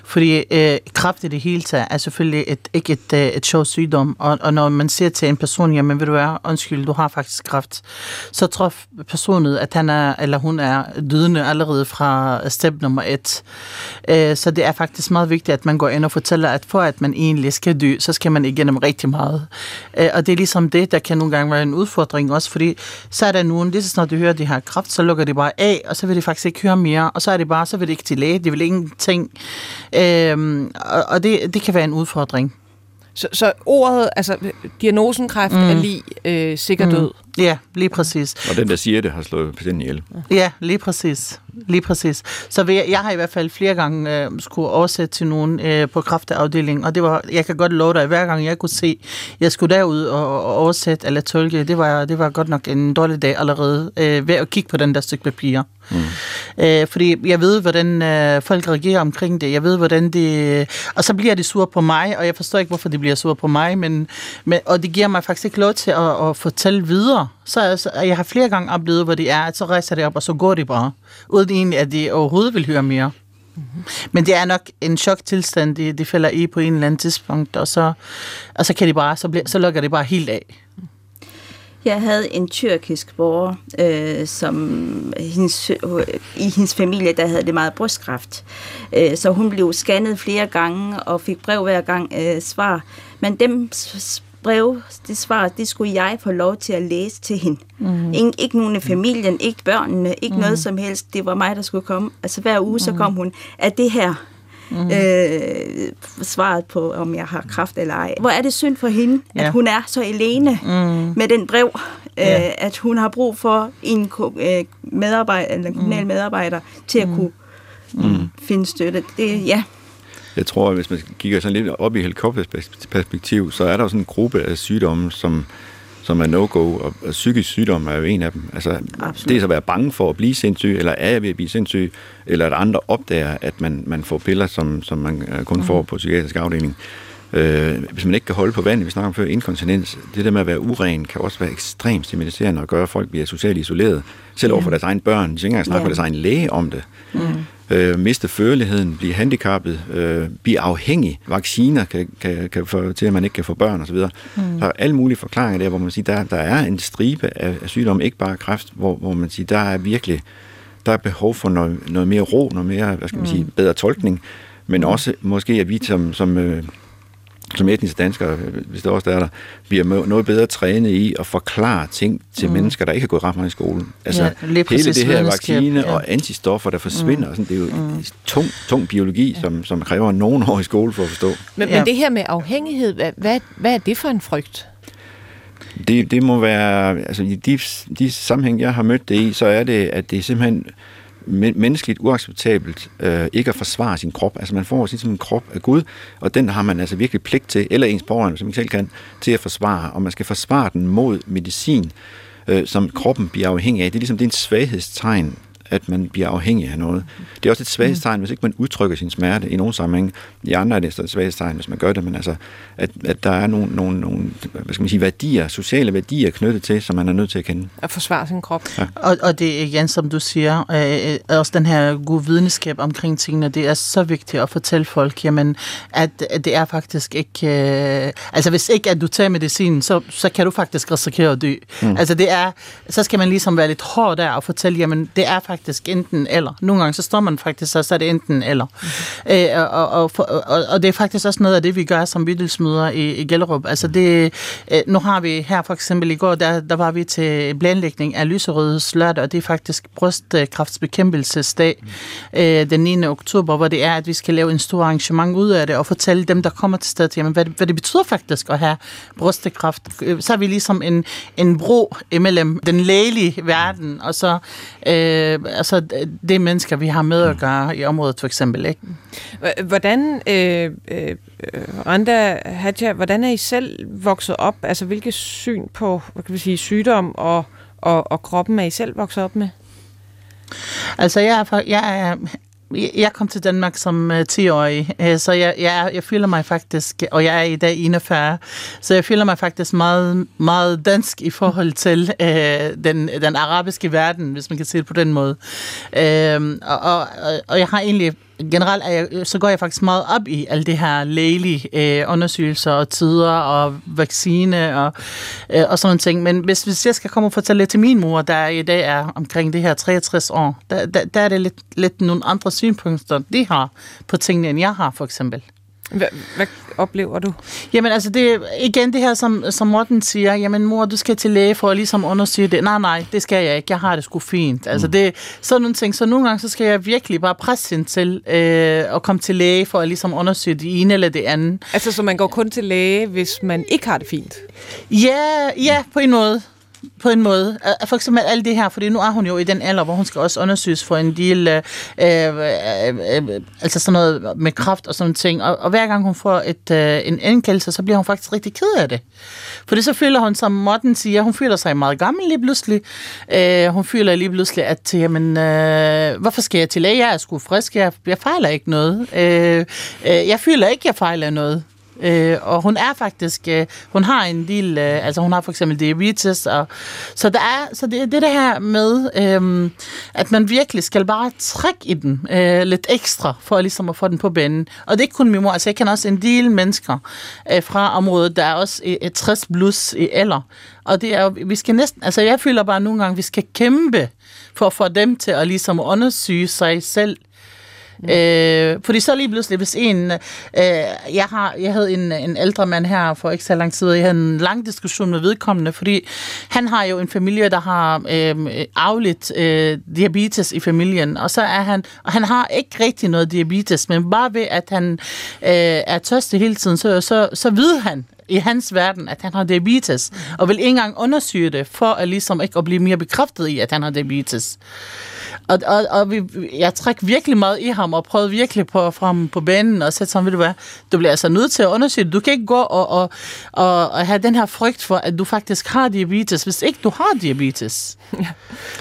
Speaker 3: Fordi øh, kræft i det hele taget er selvfølgelig et, ikke et, øh, et sjovt sygdom. Og, og når man siger til en person, jamen vil du være, undskyld, du har faktisk kræft, så tror personen, at han er, eller hun er dødende allerede fra step nummer et. Øh, så det er faktisk meget vigtigt, at man går ind og fortæller, at for at man egentlig skal dø, så skal man igennem rigtig meget. Øh, og det er ligesom det, der kan nogle gange være en udfordring også, fordi så er der nogen, lige så snart de hører, de har kraft, så lukker de bare af, og så vil de faktisk ikke høre mere, og så er det bare, så vil det ikke til læge, de vil ingenting. Øhm, og og det, det kan være en udfordring.
Speaker 2: Så, så ordet, altså diagnosen kræft mm. er lige øh, sikker død?
Speaker 3: Mm. Ja, lige præcis.
Speaker 4: Og den, der siger det, har slået patienten ihjel.
Speaker 3: Ja, lige præcis. Lige præcis. Så jeg, jeg har i hvert fald flere gange øh, skulle oversætte til nogen øh, på kræftafdelingen, og det var, jeg kan godt love dig, hver gang jeg kunne se, jeg skulle derud og, og oversætte eller tolke, det var, det var godt nok en dårlig dag allerede øh, ved at kigge på den der stykke papir. Mm. Øh, fordi jeg ved, hvordan øh, folk reagerer omkring det. Jeg ved, hvordan de... Og så bliver de sure på mig, og jeg forstår ikke, hvorfor de bliver sure på mig, men, men, og det giver mig faktisk ikke lov til at, at fortælle videre. Så altså, jeg har flere gange oplevet, hvor de er, at så rejser de op, og så går de bare, uden egentlig, at de overhovedet vil høre mere. Mm-hmm. Men det er nok en choktilstand, de, de falder i på en eller anden tidspunkt, og så, og så kan de bare, så, bliver, så lukker det bare helt af.
Speaker 1: Jeg havde en tyrkisk borger, øh, som hendes, i hendes familie, der havde det meget brystkræft. Øh, så hun blev scannet flere gange og fik brev hver gang øh, svar. Men dem brev, det svar, det skulle jeg få lov til at læse til hende. Mm. Ik- ikke nogen i familien, ikke børnene, ikke mm. noget som helst. Det var mig, der skulle komme. Altså hver uge, mm. så kom hun, at det her mm. øh, svaret på, om jeg har kraft eller ej. Hvor er det synd for hende, ja. at hun er så alene mm. med den brev, øh, ja. at hun har brug for en øh, medarbejder, eller en kommunal mm. medarbejder til at mm. kunne mm. finde støtte. Det, ja.
Speaker 4: Jeg tror, at hvis man kigger sådan lidt op i helikopterperspektiv, så er der sådan en gruppe af sygdomme, som, som er no-go, og, og psykisk sygdom er jo en af dem. Altså, Absolut. det er så at være bange for at blive sindssyg, eller er jeg ved at blive sindssyg, eller at andre opdager, at man, man får piller, som, som man øh, kun mm. får på psykiatrisk afdeling. Øh, hvis man ikke kan holde på vandet, vi snakker om før inkontinens, det der med at være uren, kan også være ekstremt stimaliserende og gøre, at folk bliver socialt isoleret. Selv overfor deres egne børn, de ikke engang snakker ja. med deres egen læge om det. Mm. Øh, miste førligheden, blive handicappet, øh, blive afhængig. Vacciner kan, kan, kan få til, at man ikke kan få børn osv. Mm. Der er alle mulige forklaringer der, hvor man siger, der, der er en stribe af, af sygdomme, ikke bare kræft, hvor, hvor man siger, der er virkelig der er behov for noget, noget mere ro, noget mere, hvad skal man sige, bedre tolkning, men mm. også måske, at vi som, som øh, som etniske danskere, hvis det også er der, bliver noget bedre trænet i at forklare ting til mm. mennesker, der ikke har gået ret meget i skole. Altså ja, hele det her vaccine ja. og antistoffer, der forsvinder, mm. sådan, det er jo mm. tung, tung biologi, ja. som, som kræver nogen år i skole for at forstå.
Speaker 2: Men, ja. men det her med afhængighed, hvad, hvad, hvad er det for en frygt?
Speaker 4: Det, det må være, altså i de, de sammenhæng, jeg har mødt det i, så er det, at det er simpelthen menneskeligt uacceptabelt øh, ikke at forsvare sin krop. Altså man får sin en krop af Gud, og den har man altså virkelig pligt til, eller ens pårørende, som man selv kan, til at forsvare. Og man skal forsvare den mod medicin, øh, som kroppen bliver afhængig af. Det er ligesom det er en svaghedstegn at man bliver afhængig af noget. Det er også et svaghedstegn, hvis ikke man udtrykker sin smerte i nogen sammenhæng. I andre er det et svaghedstegn, hvis man gør det, men altså, at, at der er nogle, nogle, nogle hvad skal man sige, værdier, sociale værdier knyttet til, som man er nødt til at kende.
Speaker 2: At forsvare sin krop. Ja.
Speaker 3: Og, og det er igen, som du siger, øh, også den her gode videnskab omkring tingene, det er så vigtigt at fortælle folk, jamen, at, at det er faktisk ikke... Øh, altså, hvis ikke at du tager medicin, så, så kan du faktisk risikere at dø. Mm. Altså, det er... Så skal man ligesom være lidt hård der og fortælle, jamen, det er faktisk faktisk enten eller. Nogle gange så står man faktisk, så er det enten eller. Mm. Øh, og, og, og, og det er faktisk også noget af det, vi gør som bydelsmøder i, i Gellerup. Altså det, øh, nu har vi her for eksempel i går, der, der var vi til planlægning af lyserødes lørdag, og det er faktisk brystkræftsbekæmpelsesdag mm. øh, den 9. oktober, hvor det er, at vi skal lave en stor arrangement ud af det, og fortælle dem, der kommer til stedet, jamen, hvad, det, hvad det betyder faktisk at have brystkræft. Så er vi ligesom en, en bro imellem den lægelige verden, og så øh, altså det mennesker, vi har med at gøre i området for eksempel. Ikke?
Speaker 2: Hvordan, øh, øh, Randa Hadja, hvordan er I selv vokset op? Altså hvilket syn på hvad kan vi sige, sygdom og, og, og kroppen er I selv vokset op med?
Speaker 3: Altså, jeg er, jeg er jeg kom til Danmark som øh, 10-årig, øh, så jeg, jeg, jeg føler mig faktisk, og jeg er i dag 41, så jeg føler mig faktisk meget, meget dansk i forhold til øh, den, den arabiske verden, hvis man kan sige det på den måde. Øh, og, og, og jeg har egentlig generelt er jeg, så går jeg faktisk meget op i alle det her lægelige øh, undersøgelser og tider og vaccine og, øh, og sådan ting. Men hvis, hvis jeg skal komme og fortælle lidt til min mor, der i dag er omkring det her 63 år, der, der, der er det lidt, lidt nogle andre synpunkter, de har på tingene, end jeg har for eksempel.
Speaker 2: Hvad, hvad oplever du?
Speaker 3: Jamen altså, det, igen det her, som, som Morten siger, jamen mor, du skal til læge for at ligesom undersøge det. Nej, nej, det skal jeg ikke. Jeg har det sgu fint. Altså, mm. det sådan nogle ting. Så nogle gange, så skal jeg virkelig bare presse hende til øh, at komme til læge for at ligesom undersøge det ene eller det andet.
Speaker 2: Altså, så man går kun til læge, hvis man ikke har det fint?
Speaker 3: Ja, ja, på en måde på en måde. Øh, for eksempel alt det her, fordi nu er hun jo i den alder, hvor hun skal også undersøges for en del, øh, øh, øh, altså sådan noget med kraft og sådan ting. Og, og hver gang hun får et, øh, en indkaldelse, så bliver hun faktisk rigtig ked af det. Fordi så føler hun, som Morten siger, hun føler sig meget gammel lige pludselig. Øh, hun føler lige pludselig, at jamen, øh, hvorfor skal jeg til læge? Jeg er sgu frisk, jeg, jeg fejler ikke noget. Øh, øh, jeg føler ikke, jeg fejler noget. Øh, og hun er faktisk, øh, hun har en lille, øh, altså hun har for eksempel diabetes, og, så, der er, så det er det her med, øh, at man virkelig skal bare trække i den øh, lidt ekstra, for ligesom at få den på banen. Og det er ikke kun min mor, altså jeg kender også en del mennesker øh, fra området, der er også et 60 plus i alder. Og det er vi skal næsten, altså jeg føler bare nogle gange, vi skal kæmpe for at få dem til at ligesom undersøge sig selv Mm. Øh, fordi så lige pludselig, hvis en... Øh, jeg, har, jeg havde en, en ældre mand her for ikke så lang tid, og jeg havde en lang diskussion med vedkommende, fordi han har jo en familie, der har øh, afligt øh, diabetes i familien, og så er han... Og han har ikke rigtig noget diabetes, men bare ved, at han øh, er tørstig hele tiden, så, så, så ved han, i hans verden, at han har diabetes, og vil ikke engang undersøge det, for at ligesom ikke at blive mere bekræftet i, at han har diabetes. Og, og, og vi, jeg træk virkelig meget i ham, og prøvede virkelig på frem på banen, og sætte sådan, ved du hvad, du bliver altså nødt til at undersøge Du kan ikke gå og, og, og, og have den her frygt for, at du faktisk har diabetes, hvis ikke du har diabetes. Ja.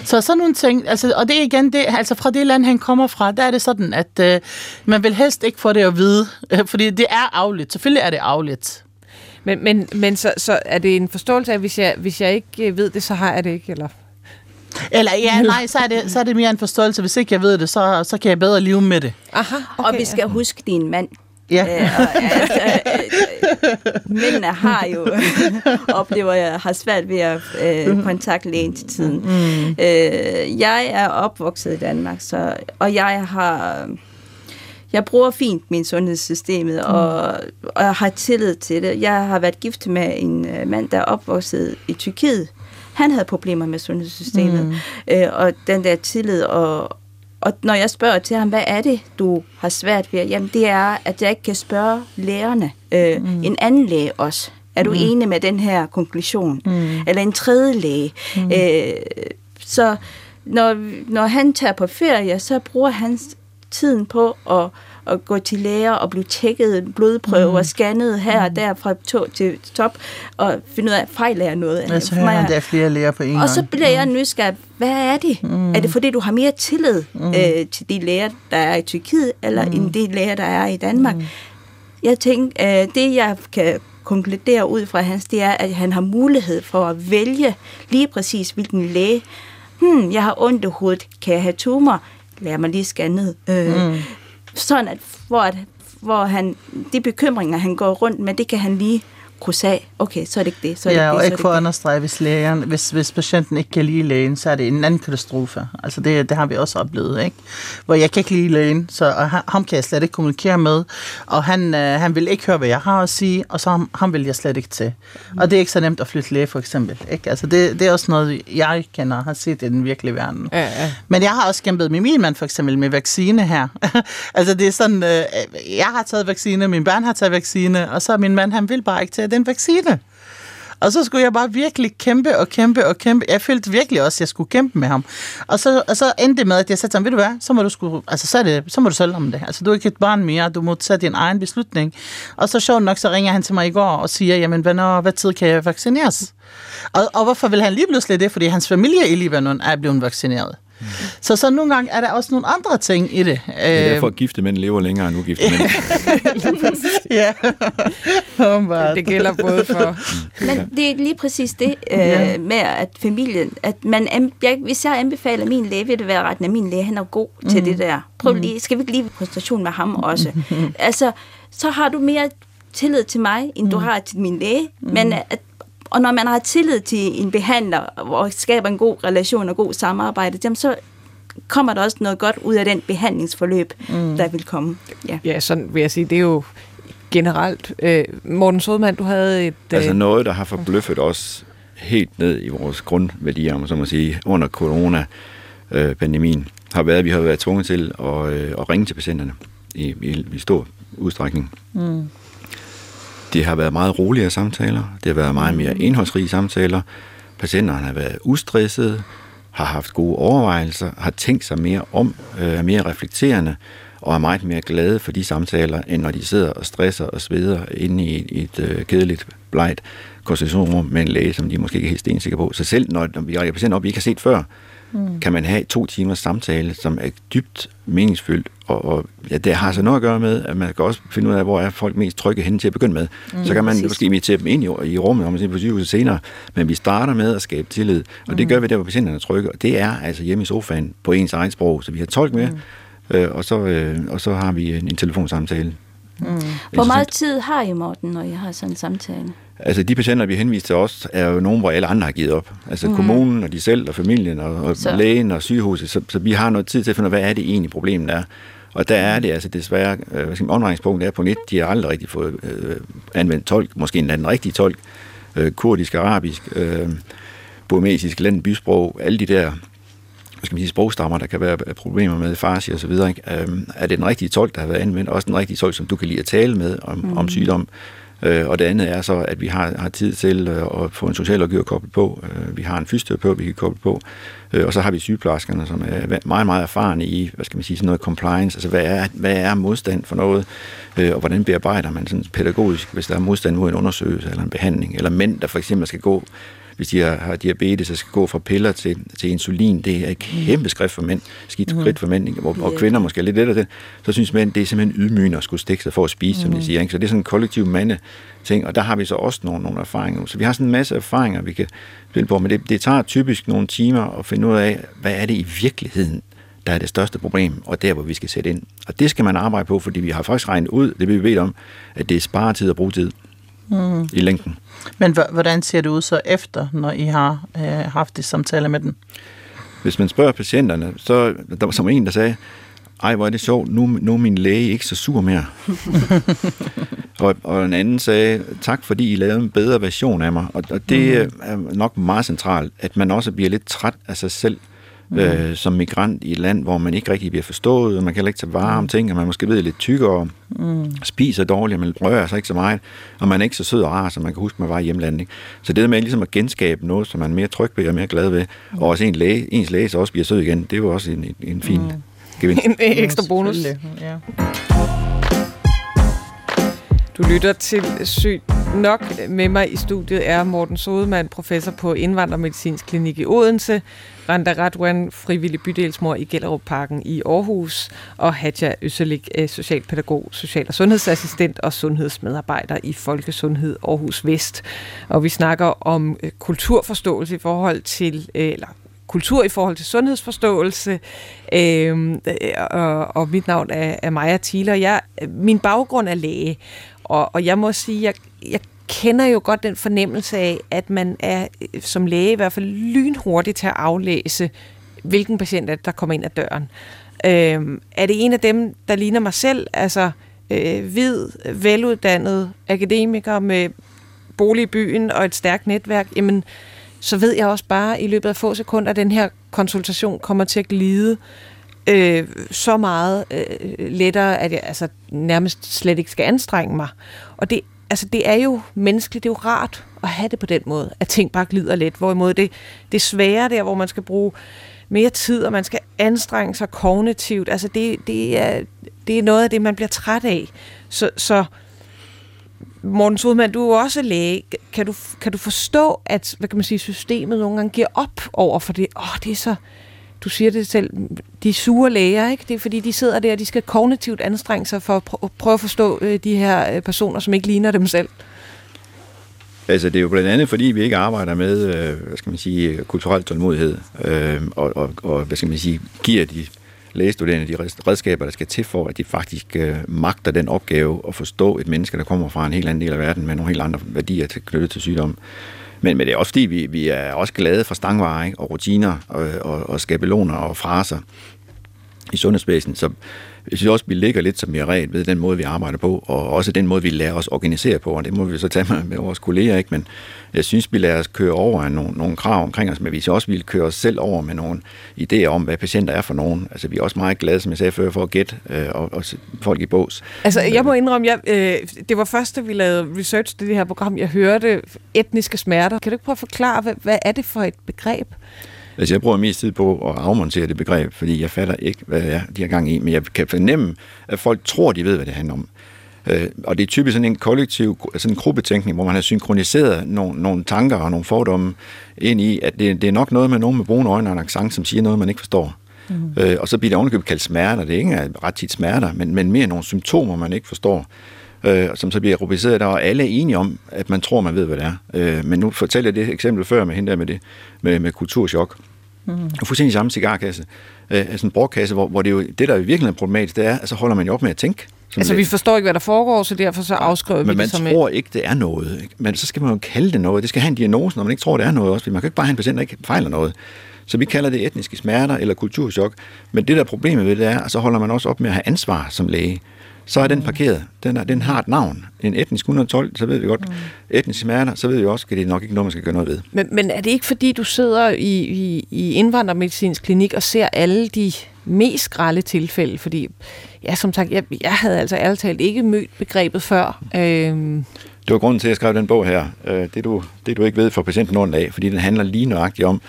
Speaker 3: Så sådan nogle ting, altså, og det er igen det, altså fra det land, han kommer fra, der er det sådan, at øh, man vil helst ikke få det at vide, øh, fordi det er afligt. Selvfølgelig er det afligt.
Speaker 2: Men, men, men så, så er det en forståelse af, at hvis jeg, hvis jeg ikke ved det, så har jeg det ikke, eller?
Speaker 3: Eller ja, [LAUGHS] nej, så er, det, så er det mere en forståelse. Hvis ikke jeg ved det, så, så kan jeg bedre leve med det.
Speaker 2: Aha,
Speaker 1: Okay, og vi skal huske din mand.
Speaker 3: Ja.
Speaker 1: Øh, og, altså, øh, mændene har jo [LAUGHS] oplever jeg har svært ved at øh, kontakte lægen til tiden. Mm. Øh, jeg er opvokset i Danmark, så, og jeg har jeg bruger fint min sundhedssystemet mm. og, og jeg har tillid til det. Jeg har været gift med en øh, mand, der er opvokset i Tyrkiet. Han havde problemer med sundhedssystemet, mm. øh, og den der tillid og, og når jeg spørger til ham, hvad er det, du har svært ved? Jamen, det er, at jeg ikke kan spørge lærerne. Øh, mm. En anden læge også. Er du mm. enig med den her konklusion? Mm. Eller en tredje læge? Mm. Øh, så når, når han tager på ferie, så bruger han tiden på at at gå til læger og blive tjekket blodprøver mm. scannet her og der fra to til top og finde ud af, fejler jeg noget?
Speaker 3: Ja, så hører der er flere læger på en
Speaker 1: Og så bliver jeg nysgerrig, hvad er det? Mm. Er det fordi, du har mere tillid mm. øh, til de læger, der er i Tyrkiet, eller mm. end de læger, der er i Danmark? Mm. Jeg tænker, øh, det jeg kan konkludere ud fra hans, det er, at han har mulighed for at vælge lige præcis, hvilken læge. Hmm, jeg har ondt i hovedet, kan jeg have tumor? Lad mig lige scannet. Øh, mm sådan at, hvor, at, hvor han, de bekymringer, han går rundt med, det kan han lige krydse af. Okay, så er det ikke det. Så er
Speaker 3: ja,
Speaker 1: det
Speaker 3: og
Speaker 1: det,
Speaker 3: ikke for at understrege, hvis, lægen, hvis, hvis patienten ikke kan lide lægen, så er det en anden katastrofe. Altså det, det har vi også oplevet, ikke? Hvor jeg kan ikke lide lægen, så og ham kan jeg slet ikke kommunikere med, og han, øh, han vil ikke høre, hvad jeg har at sige, og så ham, ham vil jeg slet ikke til. Og det er ikke så nemt at flytte læge, for eksempel. Ikke? Altså det, det er også noget, jeg kender og har set i den virkelige verden. Ja, ja. Men jeg har også kæmpet med min mand, for eksempel, med vaccine her. [LAUGHS] altså det er sådan, øh, jeg har taget vaccine, min børn har taget vaccine, og så min mand, han vil bare ikke tage Øh, den vaccine. Og så skulle jeg bare virkelig kæmpe og kæmpe og kæmpe. Jeg følte virkelig også, at jeg skulle kæmpe med ham. Og så, og så endte det med, at jeg sagde til ham, ved du hvad, så må du, skulle, altså, så, er det, så må du selv om det. Altså, du er ikke et barn mere, du må tage din egen beslutning. Og så sjovt nok, så ringer han til mig i går og siger, jamen, hvad, hvad tid kan jeg vaccineres? Og, og hvorfor vil han lige pludselig det? Fordi hans familie i Libanon er blevet vaccineret. Mm. Så så nogle gange er der også nogle andre ting i det.
Speaker 4: Det er derfor, at gifte mænd lever længere end ugifte mænd. [LAUGHS]
Speaker 3: ja,
Speaker 2: det gælder både for...
Speaker 1: Men det er lige præcis det øh, ja. med, at familien... At man, jeg, hvis jeg anbefaler min læge, vil det være retten, at min læge han er god mm. til det der. Prøv mm. lige, skal vi ikke lige præstation med ham også? [LAUGHS] altså, så har du mere tillid til mig, end mm. du har til min læge. Mm. Men at og når man har tillid til en behandler, og skaber en god relation og god samarbejde, jamen så kommer der også noget godt ud af den behandlingsforløb, mm. der vil komme.
Speaker 2: Ja. ja, sådan vil jeg sige, det er jo generelt. Øh, Morten Sodman, du havde et...
Speaker 4: Øh... Altså noget, der har forbløffet os helt ned i vores grundværdier, om så må sige, under corona-pandemien, har været, at vi har været tvunget til at, øh, at ringe til patienterne i, i, i stor udstrækning. Mm. Det har været meget roligere samtaler. Det har været meget mere indholdsrige samtaler. Patienterne har været ustressede, har haft gode overvejelser, har tænkt sig mere om, øh, er mere reflekterende og er meget mere glade for de samtaler, end når de sidder og stresser og sveder inde i et, et øh, kedeligt, blegt konstitutionsrum med en læge, som de måske ikke er helt stensikre på. Så selv når, når vi rækker patienter op, vi ikke har set før, mm. kan man have to timers samtale, som er dybt meningsfyldt, og, og ja, det har så noget at gøre med, at man kan også finde ud af, hvor er folk mest trygge hen til at begynde med. Mm, så kan man præcis. måske invitere dem ind i, i rummet, om man siger på sygehuset senere, men vi starter med at skabe tillid, og mm. det gør vi der, hvor patienterne er trygge, og det er altså hjemme i sofaen på ens egen sprog, så vi har tolk med, mm. øh, og, så, øh, og så har vi en, en telefonsamtale.
Speaker 1: Mm. Hvor meget tid har I, Morten, når I har sådan en samtale?
Speaker 4: Altså de patienter, vi henviser til os, er jo nogen, hvor alle andre har givet op. Altså mm. kommunen og de selv og familien og, og lægen og sygehuset. Så, så vi har noget tid til at finde ud af, hvad er det egentlig problemet er. Og der er det altså desværre, øh, hvad skal man, omdrejningspunktet er på net, de har aldrig rigtig fået øh, anvendt tolk, måske en anden rigtig tolk, øh, kurdisk, arabisk, øh, burmesisk, land, bysprog, alle de der hvad skal man sige, sprogstammer, der kan være problemer med farsi og så videre. Ikke? Øh, er det den rigtige tolk, der har været anvendt? Også den rigtige tolk, som du kan lide at tale med om, mm. om sygdom. Øh, og det andet er så, at vi har, har tid til øh, at få en socialrådgiver koblet på. Øh, vi har en fysioterapeut, vi kan koble på. Øh, og så har vi sygeplejerskerne, som er meget, meget erfarne i, hvad skal man sige, sådan noget compliance. Altså, hvad er, hvad er modstand for noget? Øh, og hvordan bearbejder man sådan pædagogisk, hvis der er modstand mod en undersøgelse eller en behandling? Eller mænd, der for eksempel skal gå hvis de har, har diabetes og skal gå fra piller til, til insulin. Det er et kæmpe skridt for mænd, skidt mm. skridt for mænd, ikke? og, og kvinder måske lidt lidt af det. Så synes mænd, det er simpelthen ydmygende at skulle stikke sig for at spise, mm. som de siger. Ikke? Så det er sådan en kollektiv mande ting, og der har vi så også nogle, nogle erfaringer. Så vi har sådan en masse erfaringer, vi kan spille på, men det, det tager typisk nogle timer at finde ud af, hvad er det i virkeligheden, der er det største problem, og der, hvor vi skal sætte ind. Og det skal man arbejde på, fordi vi har faktisk regnet ud, det vi ved om, at det er sparetid og brugtid mm. i længden.
Speaker 3: Men hvordan ser det ud så efter, når I har øh, haft det samtale med den?
Speaker 4: Hvis man spørger patienterne, så der var som en, der sagde, ej, hvor er det sjovt, nu, nu er min læge ikke så sur mere. [LAUGHS] og, og en anden sagde, tak fordi I lavede en bedre version af mig. Og, og det mm. er nok meget centralt, at man også bliver lidt træt af sig selv, mm. øh, som migrant i et land, hvor man ikke rigtig bliver forstået, og man kan heller ikke tage vare om mm. ting, og man måske ved lidt tykkere, mm. spiser dårligt, man rører sig ikke så meget, og man er ikke så sød og rar, som man kan huske, man var i hjemlandet. Ikke? Så det der med ligesom at genskabe noget, som man er mere tryg ved og mere glad ved, mm. og også en læge, ens læge så også bliver sød igen, det er jo også en, en, en fin mm. gevinst. [LAUGHS]
Speaker 2: En ekstra bonus. Ja. Du lytter til Sygt Nok. Med mig i studiet er Morten Sodemann, professor på Indvandrermedicinsk Klinik i Odense, Randa Radwan, frivillig bydelsmor i Gellerup Parken i Aarhus, og Hadja Øsselik, eh, socialpædagog, social- og sundhedsassistent og sundhedsmedarbejder i Folkesundhed Aarhus Vest. Og vi snakker om eh, kulturforståelse i forhold til, eh, eller kultur i forhold til sundhedsforståelse, øh, og, og mit navn er, er Maja Thieler. Jeg, min baggrund er læge, og, og jeg må sige, jeg, jeg kender jo godt den fornemmelse af, at man er som læge i hvert fald lynhurtig til at aflæse, hvilken patient er det, der kommer ind ad døren. Øh, er det en af dem, der ligner mig selv, altså øh, hvid, veluddannet akademiker med bolig i byen og et stærkt netværk, jamen, så ved jeg også bare i løbet af få sekunder, at den her konsultation kommer til at glide øh, så meget øh, lettere, at jeg altså, nærmest slet ikke skal anstrenge mig. Og det, altså, det er jo menneskeligt, det er jo rart at have det på den måde, at ting bare glider let, hvorimod det, det svære der, hvor man skal bruge mere tid, og man skal anstrenge sig kognitivt. Altså det, det, er, det er noget af det, man bliver træt af. Så, så Morten Sudmann, du er jo også læge. Kan du, kan du forstå, at hvad kan man sige, systemet nogle gange giver op over for det? Åh, oh, det er så du siger det selv, de sure læger, ikke? Det er fordi, de sidder der, og de skal kognitivt anstrenge sig for at prøve at forstå øh, de her øh, personer, som ikke ligner dem selv.
Speaker 4: Altså, det er jo blandt andet, fordi vi ikke arbejder med, øh, hvad skal man sige, kulturel tålmodighed, øh, og, og, og, hvad skal man sige, giver de lægestuderende de redskaber, der skal til for, at de faktisk øh, magter den opgave at forstå et menneske, der kommer fra en helt anden del af verden med nogle helt andre værdier til, knyttet til sygdom. Men, men det er også fordi, vi, vi er også glade for stangvarer ikke? og rutiner og, og, og skabeloner og fraser i sundhedsvæsenet. Så jeg synes også, vi ligger lidt som ret ved den måde, vi arbejder på, og også den måde, vi lærer os organisere på, og det må vi så tage med, med vores kolleger, ikke? men jeg synes, vi lader os køre over af nogle, nogle krav omkring os, men vi også vil køre os selv over med nogle idéer om, hvad patienter er for nogen. Altså, vi er også meget glade, som jeg sagde før, for at gætte øh, og, og folk i bås.
Speaker 2: Altså, jeg må indrømme, jeg, øh, det var først, da vi lavede research til det her program, jeg hørte etniske smerter. Kan du ikke prøve at forklare, hvad, hvad er det for et begreb?
Speaker 4: Altså, jeg bruger mest tid på at afmontere det begreb, fordi jeg fatter ikke, hvad det er, de har gang i, men jeg kan fornemme, at folk tror, de ved, hvad det handler om. Øh, og det er typisk sådan en kollektiv, sådan en gruppetænkning, hvor man har synkroniseret nogle, nogle tanker og nogle fordomme ind i, at det, det er nok noget med nogen med brune øjne og en accent, som siger noget, man ikke forstår. Mm. Øh, og så bliver det ovenikøbet kaldt smerter. Det er ikke ret tit smerter, men, men mere nogle symptomer, man ikke forstår øh, som så bliver rubriceret der, og alle er enige om, at man tror, man ved, hvad det er. Øh, men nu fortæller jeg det eksempel før med hende der med, det, med, med kulturschok. Mm. Og fuldstændig samme cigarkasse, øh, altså en brugkasse, hvor, hvor det jo, det der er virkelig er problematisk, det er, at så holder man jo op med at tænke.
Speaker 2: Altså det. vi forstår ikke, hvad der foregår, så derfor så afskriver
Speaker 4: vi
Speaker 2: Men
Speaker 4: man
Speaker 2: det
Speaker 4: tror et... ikke, det er noget. Ikke? Men så skal man jo kalde det noget. Det skal have en diagnose, når man ikke tror, det er noget også. Man kan ikke bare have en patient, der ikke fejler noget. Så vi kalder det etniske smerter eller kulturschok. Men det der problemet ved det er, at så holder man også op med at have ansvar som læge så er den parkeret. Den, er, den har et navn. En etnisk 112, så ved vi godt. Mm. Etnisk smerter, så ved vi også, at det er nok ikke noget, man skal gøre noget ved.
Speaker 2: Men, men er det ikke fordi, du sidder i, i, i indvandrermedicinsk klinik og ser alle de mest grælde tilfælde? Fordi, ja, som sagt, jeg, jeg havde altså ærligt talt ikke mødt begrebet før. Øhm.
Speaker 4: Det var grunden til, at jeg skrev den bog her. Øh, det du, det du ikke ved for patienten af, fordi den handler lige nøjagtigt om,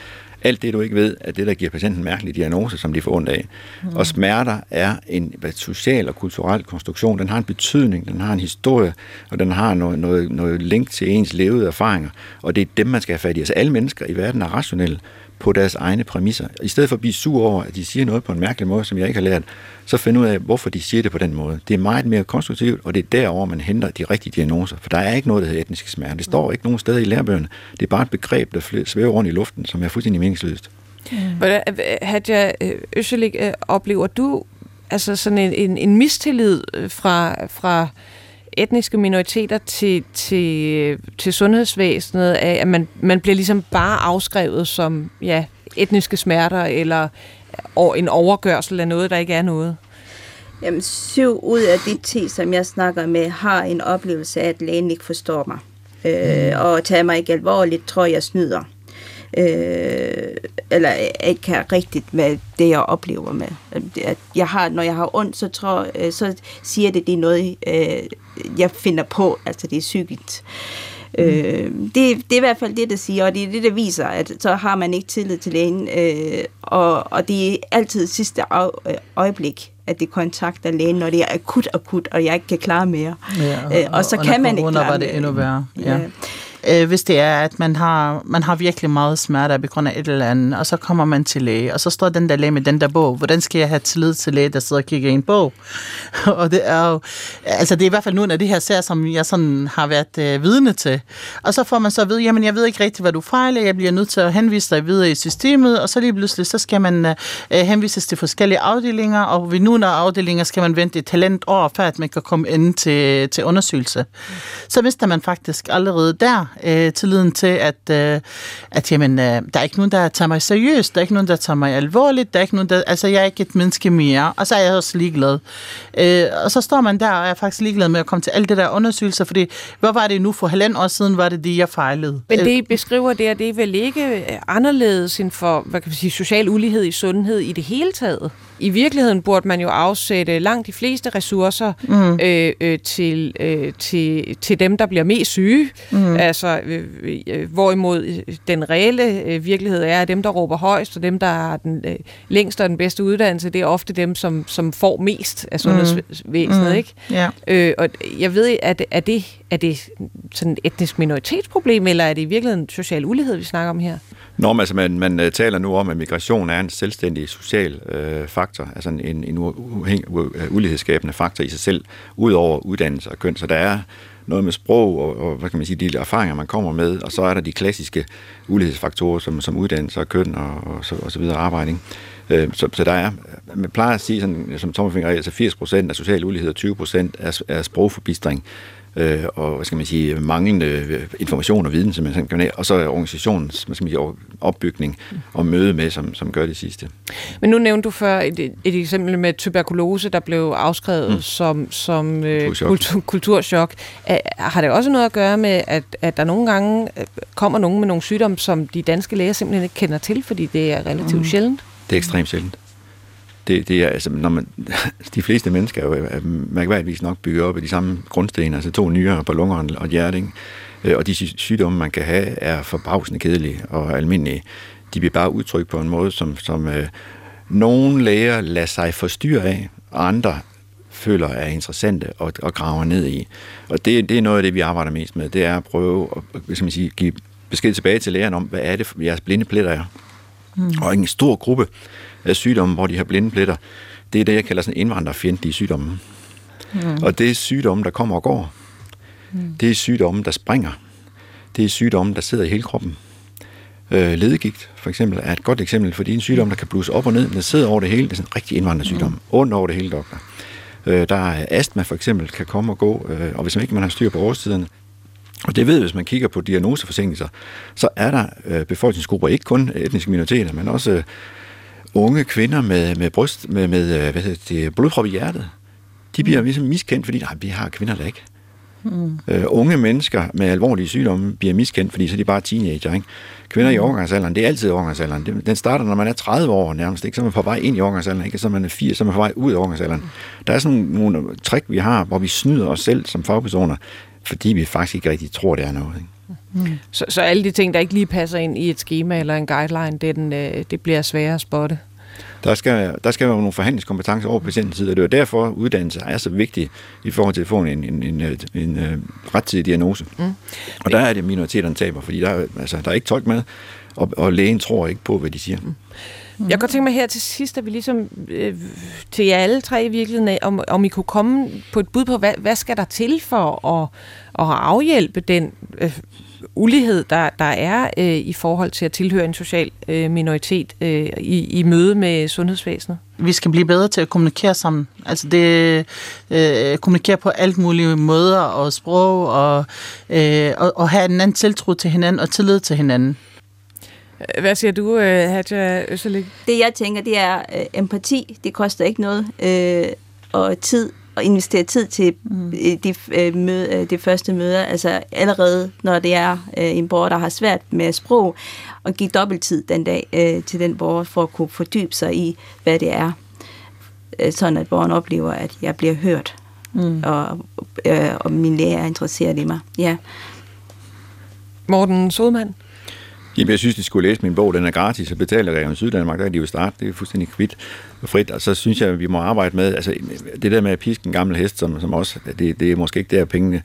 Speaker 4: alt det, du ikke ved, er det, der giver patienten en mærkelig diagnose, som de får ondt af. Mm. Og smerter er en social og kulturel konstruktion. Den har en betydning, den har en historie, og den har noget, noget, noget link til ens levede erfaringer. Og det er dem, man skal have fat i. Altså alle mennesker i verden er rationelle på deres egne præmisser. I stedet for at blive sur over, at de siger noget på en mærkelig måde, som jeg ikke har lært, så find ud af, hvorfor de siger det på den måde. Det er meget mere konstruktivt, og det er derover man henter de rigtige diagnoser. For der er ikke noget, der hedder etniske smerter. Det står ikke nogen steder i lærebøgerne. Det er bare et begreb, der svæver rundt i luften, som er fuldstændig meningsløst.
Speaker 2: Mm. Hvordan, øh, Hadja Øsselik, øh, øh, oplever du altså sådan en, en, en mistillid fra, fra etniske minoriteter til, til, til sundhedsvæsenet, af, at man, man bliver ligesom bare afskrevet som ja, etniske smerter eller en overgørsel af noget, der ikke er noget?
Speaker 1: Jamen, syv ud af de ti, som jeg snakker med, har en oplevelse af, at lægen ikke forstår mig. Øh, mm. og tager mig ikke alvorligt, tror jeg snyder øh, eller ikke har rigtigt med det, jeg oplever med. At jeg har, når jeg har ondt, så, tror, øh, så siger det, det er noget, øh, jeg finder på, altså det er psykisk. Mm. Øh, det, det er i hvert fald det, der siger, og det er det, der viser, at så har man ikke tillid til lægen, øh, og, og det er altid sidste øjeblik, at det kontakter lægen, når det er akut, akut, og jeg ikke kan klare mere.
Speaker 3: Ja, og, øh, og så og kan man ikke klare var det endnu værre. Ja. Ja øh, hvis det er, at man har, man har virkelig meget smerte på grund af et eller andet, og så kommer man til læge, og så står den der læge med den der bog. Hvordan skal jeg have tillid til læge, der sidder og kigger i en bog? [LAUGHS] og det er jo, altså det er i hvert fald nogle af de her sager, som jeg sådan har været øh, vidne til. Og så får man så at vide, jamen jeg ved ikke rigtigt, hvad du fejler, jeg bliver nødt til at henvise dig videre i systemet, og så lige pludselig, så skal man øh, henvises til forskellige afdelinger, og ved nogle af afdelinger skal man vente et talent år, før at man kan komme ind til, til undersøgelse. Så mister man faktisk allerede der øh, tilliden til, at, øh, at jamen, øh, der er ikke nogen, der tager mig seriøst, der er ikke nogen, der tager mig alvorligt, der er ikke nogen, der, altså jeg er ikke et menneske mere, og så er jeg også ligeglad. Øh, og så står man der, og er faktisk ligeglad med at komme til alle det der undersøgelser, fordi hvad var det nu for halvandet år siden, var det det, jeg fejlede.
Speaker 2: Men det, I beskriver det, det er vel ikke øh, anderledes end for, hvad kan man sige, social ulighed i sundhed i det hele taget? I virkeligheden burde man jo afsætte langt de fleste ressourcer mm. øh, øh, til, øh, til, til dem, der bliver mest syge. Mm. Altså, øh, øh, hvorimod den reelle øh, virkelighed er, at dem, der råber højst, og dem, der har den øh, længste og den bedste uddannelse, det er ofte dem, som, som får mest af sundhedsvæsenet. Mm. Ikke?
Speaker 3: Ja.
Speaker 2: Øh, og jeg ved, det, er det, er det sådan et etnisk minoritetsproblem, eller er det i virkeligheden social ulighed, vi snakker om her?
Speaker 4: Nå, men altså, man, man øh, taler nu om, at migration er en selvstændig social øh, faktor, altså en, en, en øh, ulighedsskabende faktor i sig selv, ud over uddannelse og køn. Så der er noget med sprog og, og hvad kan man sige, de erfaringer, man kommer med, og så er der de klassiske ulighedsfaktorer, som, som uddannelse og køn og, og, så, og så videre arbejde. Øh, så, så der er, man plejer at sige, sådan, som Tommelfinger altså 80% af social ulighed og 20% er, er sprogforbistring øh, og hvad skal man sige, manglende øh, information og viden, som man kan og så er organisationens hvad skal man sige, opbygning og møde med, som, som gør det sidste.
Speaker 2: Men nu nævnte du før et, et eksempel med tuberkulose, der blev afskrevet mm. som, som øh, kulturchok. Kultur, kulturschok. Har det også noget at gøre med, at, at der nogle gange øh, kommer nogen med nogle sygdomme, som de danske læger simpelthen ikke kender til, fordi det er relativt mm. sjældent?
Speaker 4: Det er ekstremt sjældent det, det er, altså, når man, [LAUGHS] de fleste mennesker er jo er mærkværdigvis nok bygget op af de samme grundsten, altså to nyere på lunger og ikke? Øh, og de sygdomme, man kan have, er forbavsende kedelige og almindelige. De bliver bare udtrykt på en måde, som, som øh, nogle læger lader sig forstyrre af, og andre føler er interessante og, og graver ned i. Og det, det er noget af det, vi arbejder mest med, det er at prøve at hvis man siger, give besked tilbage til lægerne om, hvad er det, jeres blinde pletter er. Mm. Og en stor gruppe sygdomme, hvor de har blinde pletter, det er det, jeg kalder sådan indvandrerfjendtlige sygdomme. Mm. Og det er sygdomme, der kommer og går. Mm. Det er sygdomme, der springer. Det er sygdomme, der sidder i hele kroppen. Øh, ledegigt, for eksempel, er et godt eksempel, fordi en sygdom, der kan bluse op og ned, der sidder over det hele. Det er sådan en rigtig indvandrersygdom. Mm. Ondt over det hele, doktor. Øh, der er astma, for eksempel, kan komme og gå, øh, og hvis man ikke man har styr på årstiderne, og det ved, hvis man kigger på diagnoseforsinkelser, så er der øh, befolkningsgrupper, ikke kun etniske minoriteter, men også unge kvinder med, med, bryst, med, med øh, hvad hedder det, blodprop i hjertet. De bliver mm. ligesom miskendt, fordi nej, vi har kvinder der ikke. Mm. Øh, unge mennesker med alvorlige sygdomme bliver miskendt, fordi så er de bare teenager. Ikke? Kvinder mm. i overgangsalderen, det er altid overgangsalderen. Den starter, når man er 30 år nærmest. Ikke? Så er man på vej ind i overgangsalderen, ikke? så er man er 80, så er man på vej ud af overgangsalderen. Der er sådan nogle, nogle trick, vi har, hvor vi snyder os selv som fagpersoner fordi vi faktisk ikke rigtig tror, det er noget. Ikke?
Speaker 2: Mm. Så, så alle de ting, der ikke lige passer ind i et schema eller en guideline, det, den, øh, det bliver sværere at spotte.
Speaker 4: Der skal, der skal være nogle forhandlingskompetencer over patientens side, og det er derfor, uddannelse er så vigtig i forhold til at få en, en, en, en, en, en øh, rettidig diagnose. Mm. Og der er det minoriteterne taber, fordi der, altså, der er ikke tolk med, og, og lægen tror ikke på, hvad de siger. Mm. Mm-hmm.
Speaker 2: Jeg kan godt tænke mig her til sidst, at vi ligesom øh, til jer alle tre i virkeligheden, om, om I kunne komme på et bud på, hvad, hvad skal der til for at, at afhjælpe den øh, ulighed, der, der er øh, i forhold til at tilhøre en social øh, minoritet øh, i, i møde med sundhedsvæsenet?
Speaker 3: Vi skal blive bedre til at kommunikere sammen. Altså det øh, kommunikere på alt mulige måder og sprog og, øh, og, og have en anden tiltro til hinanden og tillid til hinanden.
Speaker 2: Hvad siger du, øh, Hadja Øsselik?
Speaker 1: Det jeg tænker, det er øh, empati. Det koster ikke noget. Øh, og tid at investere tid til mm. de, øh, møde, øh, de første møder, altså allerede når det er øh, en borger, der har svært med sprog, og give dobbelttid den dag øh, til den borger, for at kunne fordybe sig i, hvad det er, øh, sådan at borgeren oplever, at jeg bliver hørt, mm. og, øh, og min læge er interesseret i mig. Ja.
Speaker 2: Morten Sodman?
Speaker 4: Jamen, jeg synes, de skulle læse min bog. Den er gratis og betaler Region Syddanmark. Der er de jo starte. Det er fuldstændig kvidt og frit. Og så synes jeg, at vi må arbejde med, altså det der med at piske en gammel hest, som, som også, det, det er måske ikke der, pengene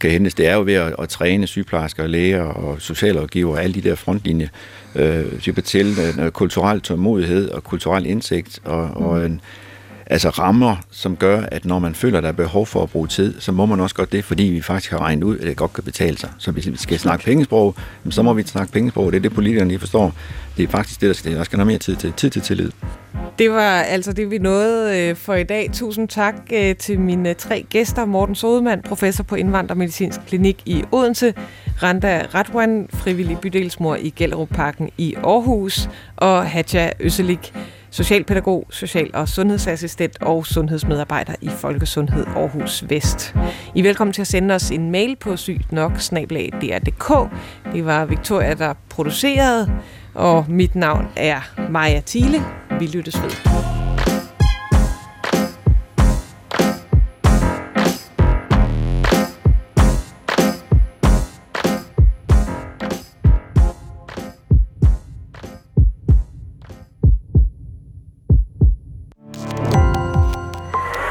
Speaker 4: kan hentes. Det er jo ved at, at træne sygeplejersker, læger og socialrådgiver, alle de der frontlinje, øh, til noget kulturel tålmodighed og kulturel indsigt og, mm. og en, altså rammer, som gør, at når man føler, der er behov for at bruge tid, så må man også godt det, fordi vi faktisk har regnet ud, at det godt kan betale sig. Så hvis vi skal snakke pengesprog, så må vi snakke pengesprog. Det er det, politikerne lige forstår. Det er faktisk det, der skal, der skal have mere tid til. Tid til tillid.
Speaker 2: Det var altså det, vi nåede øh, for i dag. Tusind tak øh, til mine øh, tre gæster. Morten Sodemann, professor på Indvandrermedicinsk Klinik i Odense. Randa Radwan, frivillig bydelsmor i Gellerup Parken i Aarhus. Og Hatja Øsselik, socialpædagog, social- og sundhedsassistent og sundhedsmedarbejder i Folkesundhed Aarhus Vest. I er velkommen til at sende os en mail på sygt nok Det var Victoria, der producerede, og mit navn er Maja Thiele. Vi lyttes ved.